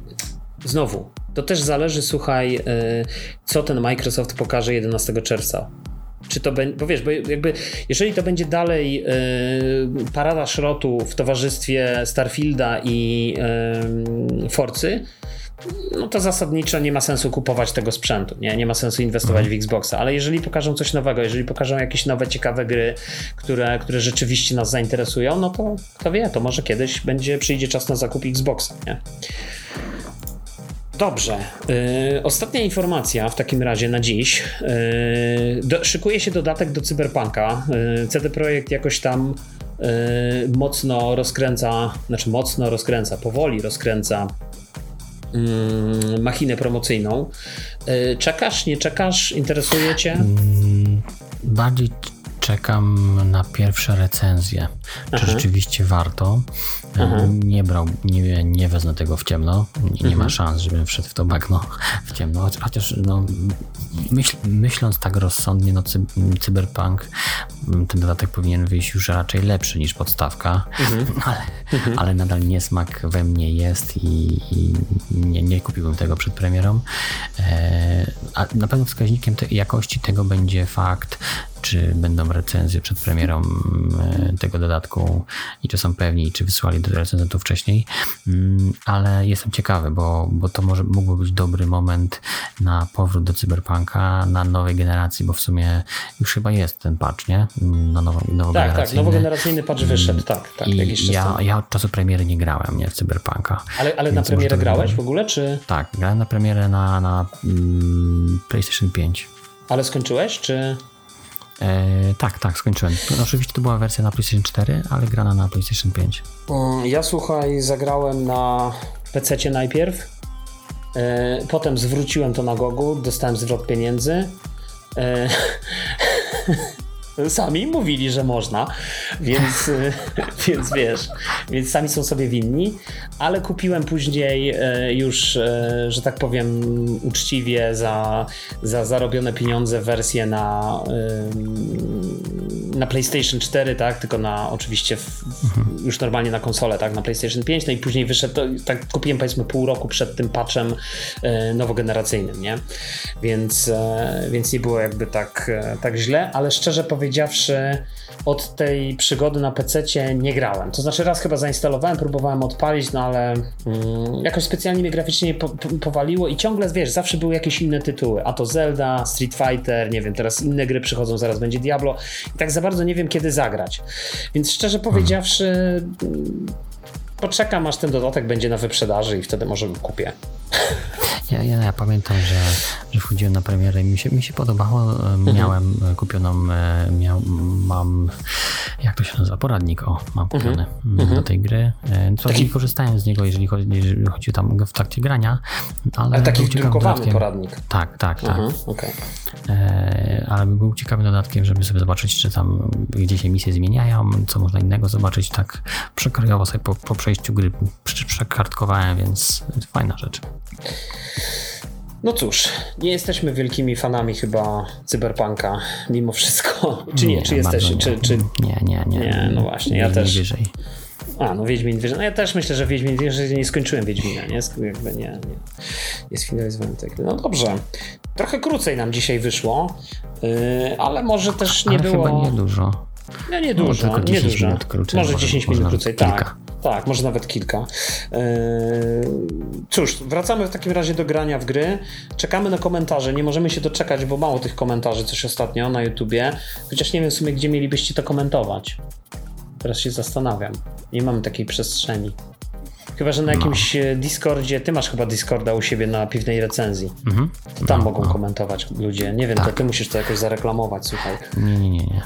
znowu, to też zależy, słuchaj, y, co ten Microsoft pokaże 11 czerwca czy to będzie, bo wiesz, bo jakby jeżeli to będzie dalej yy, parada szrotu w towarzystwie Starfielda i yy, Forcy, no to zasadniczo nie ma sensu kupować tego sprzętu, nie, nie ma sensu inwestować w Xboxa, ale jeżeli pokażą coś nowego, jeżeli pokażą jakieś nowe, ciekawe gry, które, które rzeczywiście nas zainteresują, no to kto wie, to może kiedyś będzie, przyjdzie czas na zakup Xboxa, nie? Dobrze. Yy, ostatnia informacja w takim razie na dziś. Yy, do, szykuje się dodatek do Cyberpunka. Yy, CD Projekt jakoś tam mocno rozkręca, znaczy mocno rozkręca, powoli rozkręca machinę promocyjną. Czekasz, nie czekasz? Interesuje Cię? Mm,
bardziej czekam na pierwsze recenzje. Czy Aha. rzeczywiście warto? Nie brał, nie, nie wezmę tego w ciemno. Nie, nie mhm. ma szans, żebym wszedł w to bagno w ciemno. Chociaż no, myśl, myśląc tak rozsądnie, no cy, cyberpunk, ten dodatek powinien wyjść już raczej lepszy niż podstawka, mhm. ale, mhm. ale nadal niesmak we mnie jest i, i nie, nie kupiłbym tego przed premierą. E, a na pewno wskaźnikiem te, jakości tego będzie fakt, czy będą recenzje przed premierą e, tego dodatku i czy są pewni, czy wysłali do recenzentów wcześniej, mm, ale jestem ciekawy, bo, bo to może mógłby być dobry moment na powrót do Cyberpunka, na nowej generacji, bo w sumie już chyba jest ten patch, nie? Na nowo,
nowogeneracyjny. Tak, tak, nowogeneracyjny patch wyszedł, tak. tak
I ja, ja od czasu premiery nie grałem, nie, w Cyberpunka.
Ale, ale na premierę grałeś w ogóle, czy?
Tak, grałem na premierę na, na mm, PlayStation 5.
Ale skończyłeś, czy...
E, tak, tak, skończyłem. No, oczywiście to była wersja na PlayStation 4, ale grana na PlayStation 5.
Mm, ja słuchaj, zagrałem na PC najpierw. E, potem zwróciłem to na Gogu, dostałem zwrot pieniędzy. E, Sami mówili, że można, więc, więc wiesz, więc sami są sobie winni, ale kupiłem później e, już, że tak powiem, uczciwie za, za zarobione pieniądze wersję na, na PlayStation 4, tak, tylko na oczywiście w, mhm. już normalnie na konsolę, tak, na PlayStation 5, no i później wyszedł, tak kupiłem powiedzmy pół roku przed tym patchem nowogeneracyjnym, nie? Więc, więc nie było jakby tak, tak źle, ale szczerze powiedziawszy, powiedziawszy, od tej przygody na PC nie grałem. To znaczy, raz chyba zainstalowałem, próbowałem odpalić, no ale mm, jakoś specjalnie mnie graficznie po, po, powaliło i ciągle, wiesz, zawsze były jakieś inne tytuły. A to Zelda, Street Fighter, nie wiem, teraz inne gry przychodzą, zaraz będzie Diablo i tak za bardzo nie wiem, kiedy zagrać. Więc szczerze powiedziawszy, hmm. poczekam, aż ten dodatek będzie na wyprzedaży i wtedy może kupię.
Ja, ja, ja, pamiętam, że, że wchodziłem na premierę i mi się, mi się podobało. Mhm. Miałem mhm. kupioną, e, miał, mam, jak to się nazywa, poradnik, o, mam kupiony mhm. mhm. do tej gry. E, co taki... korzystałem z niego, jeżeli chodzi, jeżeli chodzi tam w trakcie grania. Ale,
ale taki drukowany poradnik.
Tak, tak, tak. Mhm. Okay. E, ale był ciekawym dodatkiem, żeby sobie zobaczyć, czy tam gdzie się misje zmieniają, co można innego zobaczyć, tak przekrojowo sobie po, po przejściu gry przekartkowałem, więc fajna rzecz.
No cóż, nie jesteśmy wielkimi fanami chyba cyberpunka mimo wszystko. Czy nie? nie czy jesteście? Czy, czy...
Nie, nie, nie.
Nie, no właśnie, ja też.
Wyżej.
A, no Wiedźmin wyżej. No ja też myślę, że Wiedźmin że nie skończyłem Wiedźmina, nie? Jakby nie, nie. Jest finalizowany tak. No dobrze. Trochę krócej nam dzisiaj wyszło, yy, ale może też nie
ale
było...
chyba nie dużo.
No nie dużo, no, nie dużo.
Minut krócej,
może 10 minut krócej, tak.
Kilka.
Tak, może nawet kilka. Yy, cóż, wracamy w takim razie do grania w gry. Czekamy na komentarze. Nie możemy się doczekać, bo mało tych komentarzy coś ostatnio na YouTubie. Chociaż nie wiem w sumie, gdzie mielibyście to komentować. Teraz się zastanawiam. Nie mamy takiej przestrzeni. Chyba, że na no. jakimś no. Discordzie, ty masz chyba Discorda u siebie na piwnej recenzji. Mhm. To tam no, mogą no. komentować ludzie. Nie wiem, tak. to ty musisz to jakoś zareklamować, słuchaj.
Nie, nie, nie, nie.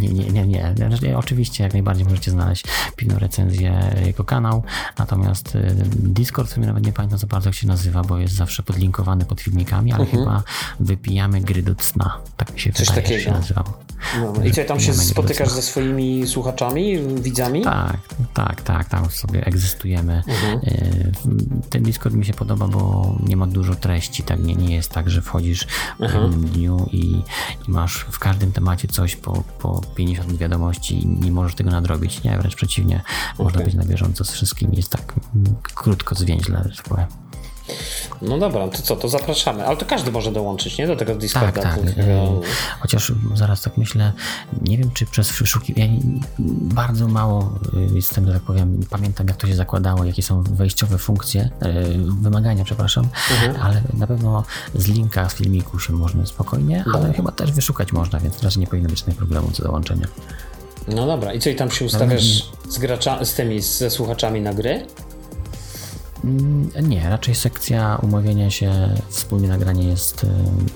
Nie, nie, nie, nie. Oczywiście jak najbardziej możecie znaleźć piwną recenzję, jego kanał, natomiast y, Discord, który nawet nie pamiętam za bardzo jak się nazywa, bo jest zawsze podlinkowany pod filmikami, ale mhm. chyba wypijamy gry do cna. Tak mi się Coś wydaje, takiego. się nazywa.
No, I co, tam się spotykasz ze swoimi słuchaczami, widzami?
Tak, tak, tak, tam sobie egzystujemy. Mhm. E, ten Discord mi się podoba, bo nie ma dużo treści, tak nie, nie jest tak, że wchodzisz w mhm. pewnym dniu i, i, masz w każdym temacie coś po, po 50 wiadomości i nie możesz tego nadrobić, nie, wręcz przeciwnie, okay. można być na bieżąco z wszystkim, jest tak krótko, zwięźle, że tak powiem.
No dobra, to co, to zapraszamy. Ale to każdy może dołączyć, nie? Do tego Discorda.
Tak, tak. Chociaż zaraz tak myślę, nie wiem, czy przez wyszukiwanie, bardzo mało y, jestem, że tak powiem, pamiętam jak to się zakładało, jakie są wejściowe funkcje, y, wymagania, przepraszam, mhm. ale na pewno z linka z filmiku się można spokojnie, ale chyba też wyszukać można, więc raczej nie powinno być żadnych problemu co dołączenia.
No dobra, i co i tam się ustawiasz z, gracza, z tymi, ze słuchaczami na gry?
Mm, nie, raczej sekcja umawiania się, wspólnie nagranie jest y,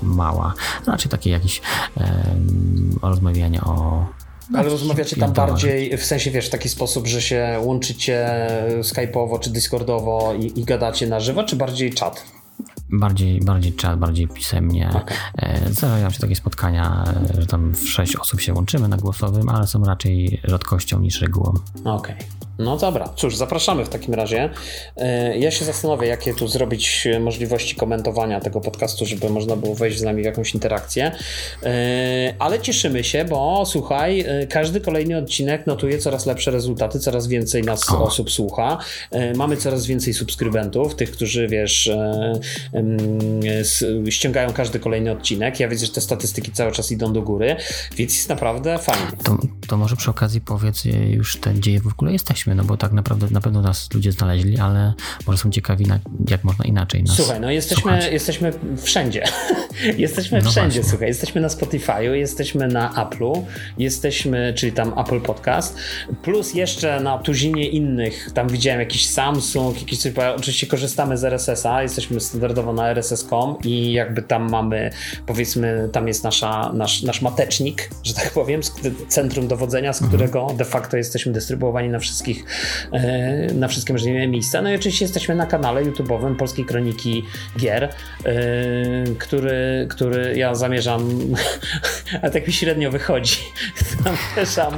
mała. Raczej takie jakieś um, rozmawianie o
ale rozmawiacie tam bardziej, w sensie wiesz, w taki sposób, że się łączycie skype'owo czy discordowo i, i gadacie na żywo, czy bardziej czat?
Bardziej, bardziej czat, bardziej pisemnie. Okay. E, zdarzają się takie spotkania, że tam w sześć osób się łączymy na głosowym, ale są raczej rzadkością niż regułą.
Okej. Okay. No dobra, cóż, zapraszamy w takim razie. E, ja się zastanowię, jakie tu zrobić możliwości komentowania tego podcastu, żeby można było wejść z nami w jakąś interakcję. E, ale cieszymy się, bo słuchaj, e, każdy kolejny odcinek notuje coraz lepsze rezultaty, coraz więcej nas osób słucha. Mamy coraz więcej subskrybentów, tych, którzy wiesz, ściągają każdy kolejny odcinek. Ja widzę, że te statystyki cały czas idą do góry, więc jest naprawdę fajnie.
To, to może przy okazji powiedz już te, gdzie w ogóle jesteśmy no bo tak naprawdę na pewno nas ludzie znaleźli, ale może są ciekawi, na, jak można inaczej nas
Słuchaj, no jesteśmy, jesteśmy wszędzie. jesteśmy no wszędzie, właśnie. słuchaj. Jesteśmy na Spotify'u, jesteśmy na Apple'u, jesteśmy, czyli tam Apple Podcast, plus jeszcze na tuzinie innych, tam widziałem jakiś Samsung, jakiś coś, oczywiście korzystamy z RSS-a, jesteśmy standardowo na RSS.com i jakby tam mamy, powiedzmy, tam jest nasza, nasz, nasz matecznik, że tak powiem, centrum dowodzenia, z mhm. którego de facto jesteśmy dystrybuowani na wszystkich wszystkich, e, na wszystkie możliwe miejsca. No i oczywiście jesteśmy na kanale YouTube'owym Polskiej Kroniki Gier, e, który, który ja zamierzam, a tak mi średnio wychodzi, zamierzam,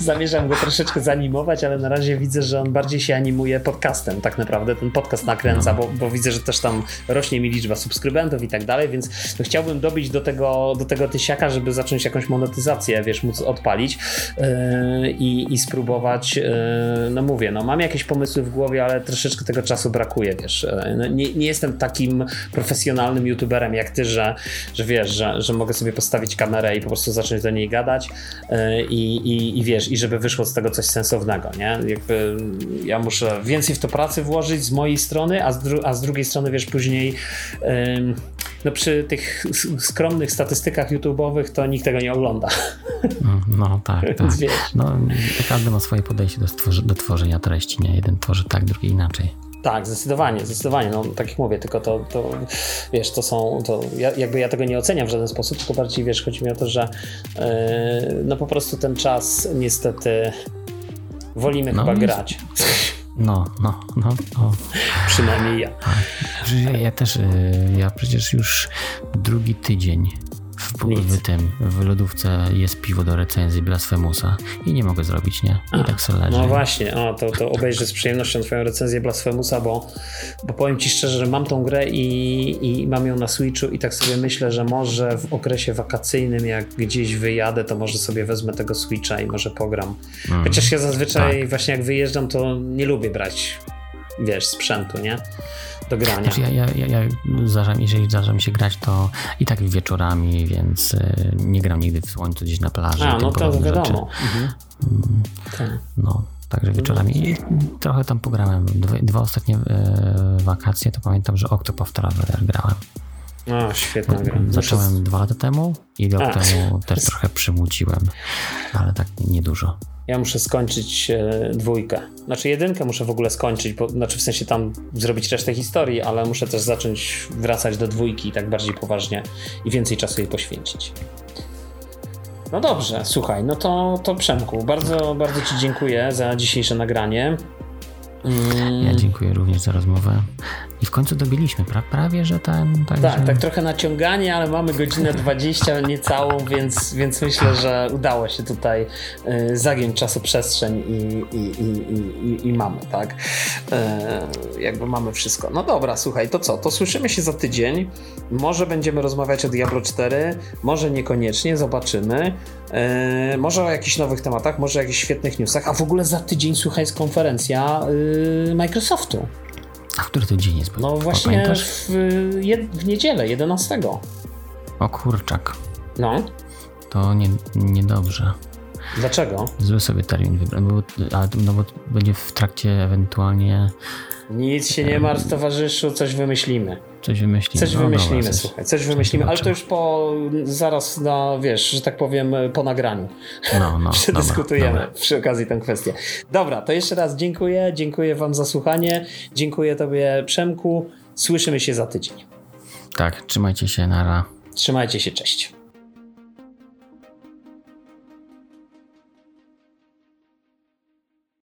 zamierzam go troszeczkę zanimować, ale na razie widzę, że on bardziej się animuje podcastem tak naprawdę. Ten podcast nakręca, bo, bo widzę, że też tam rośnie mi liczba subskrybentów i tak dalej, więc chciałbym dobić do tego, do tego tysiaka, żeby zacząć jakąś monetyzację, wiesz, móc odpalić yy, i, i spróbować yy, no mówię, no mam jakieś pomysły w głowie, ale troszeczkę tego czasu brakuje, wiesz. E, no nie, nie, jestem takim profesjonalnym youtuberem jak ty, że, że wiesz, że, że mogę sobie postawić kamerę i po prostu zacząć do niej gadać e, i, i, i wiesz, i żeby wyszło z tego coś sensownego, nie? Jakby ja muszę więcej w to pracy włożyć z mojej strony, a z, dru a z drugiej strony, wiesz, później no przy tych skromnych statystykach YouTube'owych to nikt tego nie ogląda.
No, no tak, tak. No, każdy ma swoje podejście do, stworzy, do tworzenia treści, nie? Jeden tworzy tak, drugi inaczej.
Tak, zdecydowanie, zdecydowanie. No, tak jak mówię, tylko to, to wiesz, to są, to ja, jakby ja tego nie oceniam w żaden sposób, tylko bardziej, wiesz, chodzi mi o to, że yy, no po prostu ten czas niestety wolimy no, chyba grać.
No, no, no, no.
Przynajmniej ja.
Ja, ja też, y, ja przecież już drugi tydzień w tym, w lodówce jest piwo do recenzji Blasfemusa i nie mogę zrobić, nie? I tak sobie leży.
No właśnie, o, to, to obejrzę z przyjemnością twoją recenzję Blasfemusa, bo, bo powiem ci szczerze, że mam tą grę i, i mam ją na Switchu i tak sobie myślę, że może w okresie wakacyjnym, jak gdzieś wyjadę, to może sobie wezmę tego Switcha i może pogram.
Mm.
Chociaż ja zazwyczaj
tak.
właśnie jak wyjeżdżam, to nie lubię brać, wiesz, sprzętu, nie? Do grania.
Ja, ja, ja, ja zdarza, jeżeli zdarza mi się grać, to i tak wieczorami, więc y, nie gram nigdy w słońcu gdzieś na plaży.
A, no to wiadomo. Mhm. Tak.
No, także wieczorami. I trochę tam pograłem. Dwa, dwa ostatnie e, wakacje, to pamiętam, że Octopath Traveler grałem.
O, świetna gra.
Zacząłem dwa lata temu i rok
A.
temu też trochę przymuciłem, ale tak niedużo.
Ja muszę skończyć e, dwójkę. Znaczy jedynkę muszę w ogóle skończyć, bo, znaczy w sensie tam zrobić resztę historii, ale muszę też zacząć wracać do dwójki i tak bardziej poważnie i więcej czasu jej poświęcić. No dobrze, słuchaj, no to, to Przemku, bardzo, bardzo Ci dziękuję za dzisiejsze nagranie. Mm,
Ja dziękuję również za rozmowę. I w końcu dobiliśmy, pra, prawie, że ten... Także...
Tak, tak trochę naciąganie, ale mamy godzinę 20 niecałą, więc, więc myślę, że udało się tutaj y, zagiąć czasoprzestrzeń i, i, i, i, i, mamy, tak? Y, jakby mamy wszystko. No dobra, słuchaj, to co? To słyszymy się za tydzień. Może będziemy rozmawiać o Diablo 4, może niekoniecznie, zobaczymy. Y, może o jakichś nowych tematach, może o jakichś świetnych newsach, a w ogóle za tydzień, słuchaj, jest konferencja Microsoftu.
A w który to dzień jest?
No właśnie w, w niedzielę, 11.
O kurczak,
No,
to nie, niedobrze.
dlaczego?
Zły sobie termin wybrałem, bo, ale, no bo będzie w trakcie ewentualnie
Nic się nie martw, towarzyszu, coś wymyślimy.
Coś wymyślimy.
Coś
No
wymyślimy,
dobra, coś-
słuchaj, coś wymyślimy, ale to już po, zaraz na, wiesz, że tak powiem, po nagraniu.
No, no,
Przedyskutujemy
dobra, dobra.
przy okazji tę kwestię. Dobra, to jeszcze raz dziękuję, dziękuję wam za słuchanie, dziękuję tobie Przemku, słyszymy się za tydzień.
Tak, trzymajcie się, nara.
Trzymajcie się, cześć.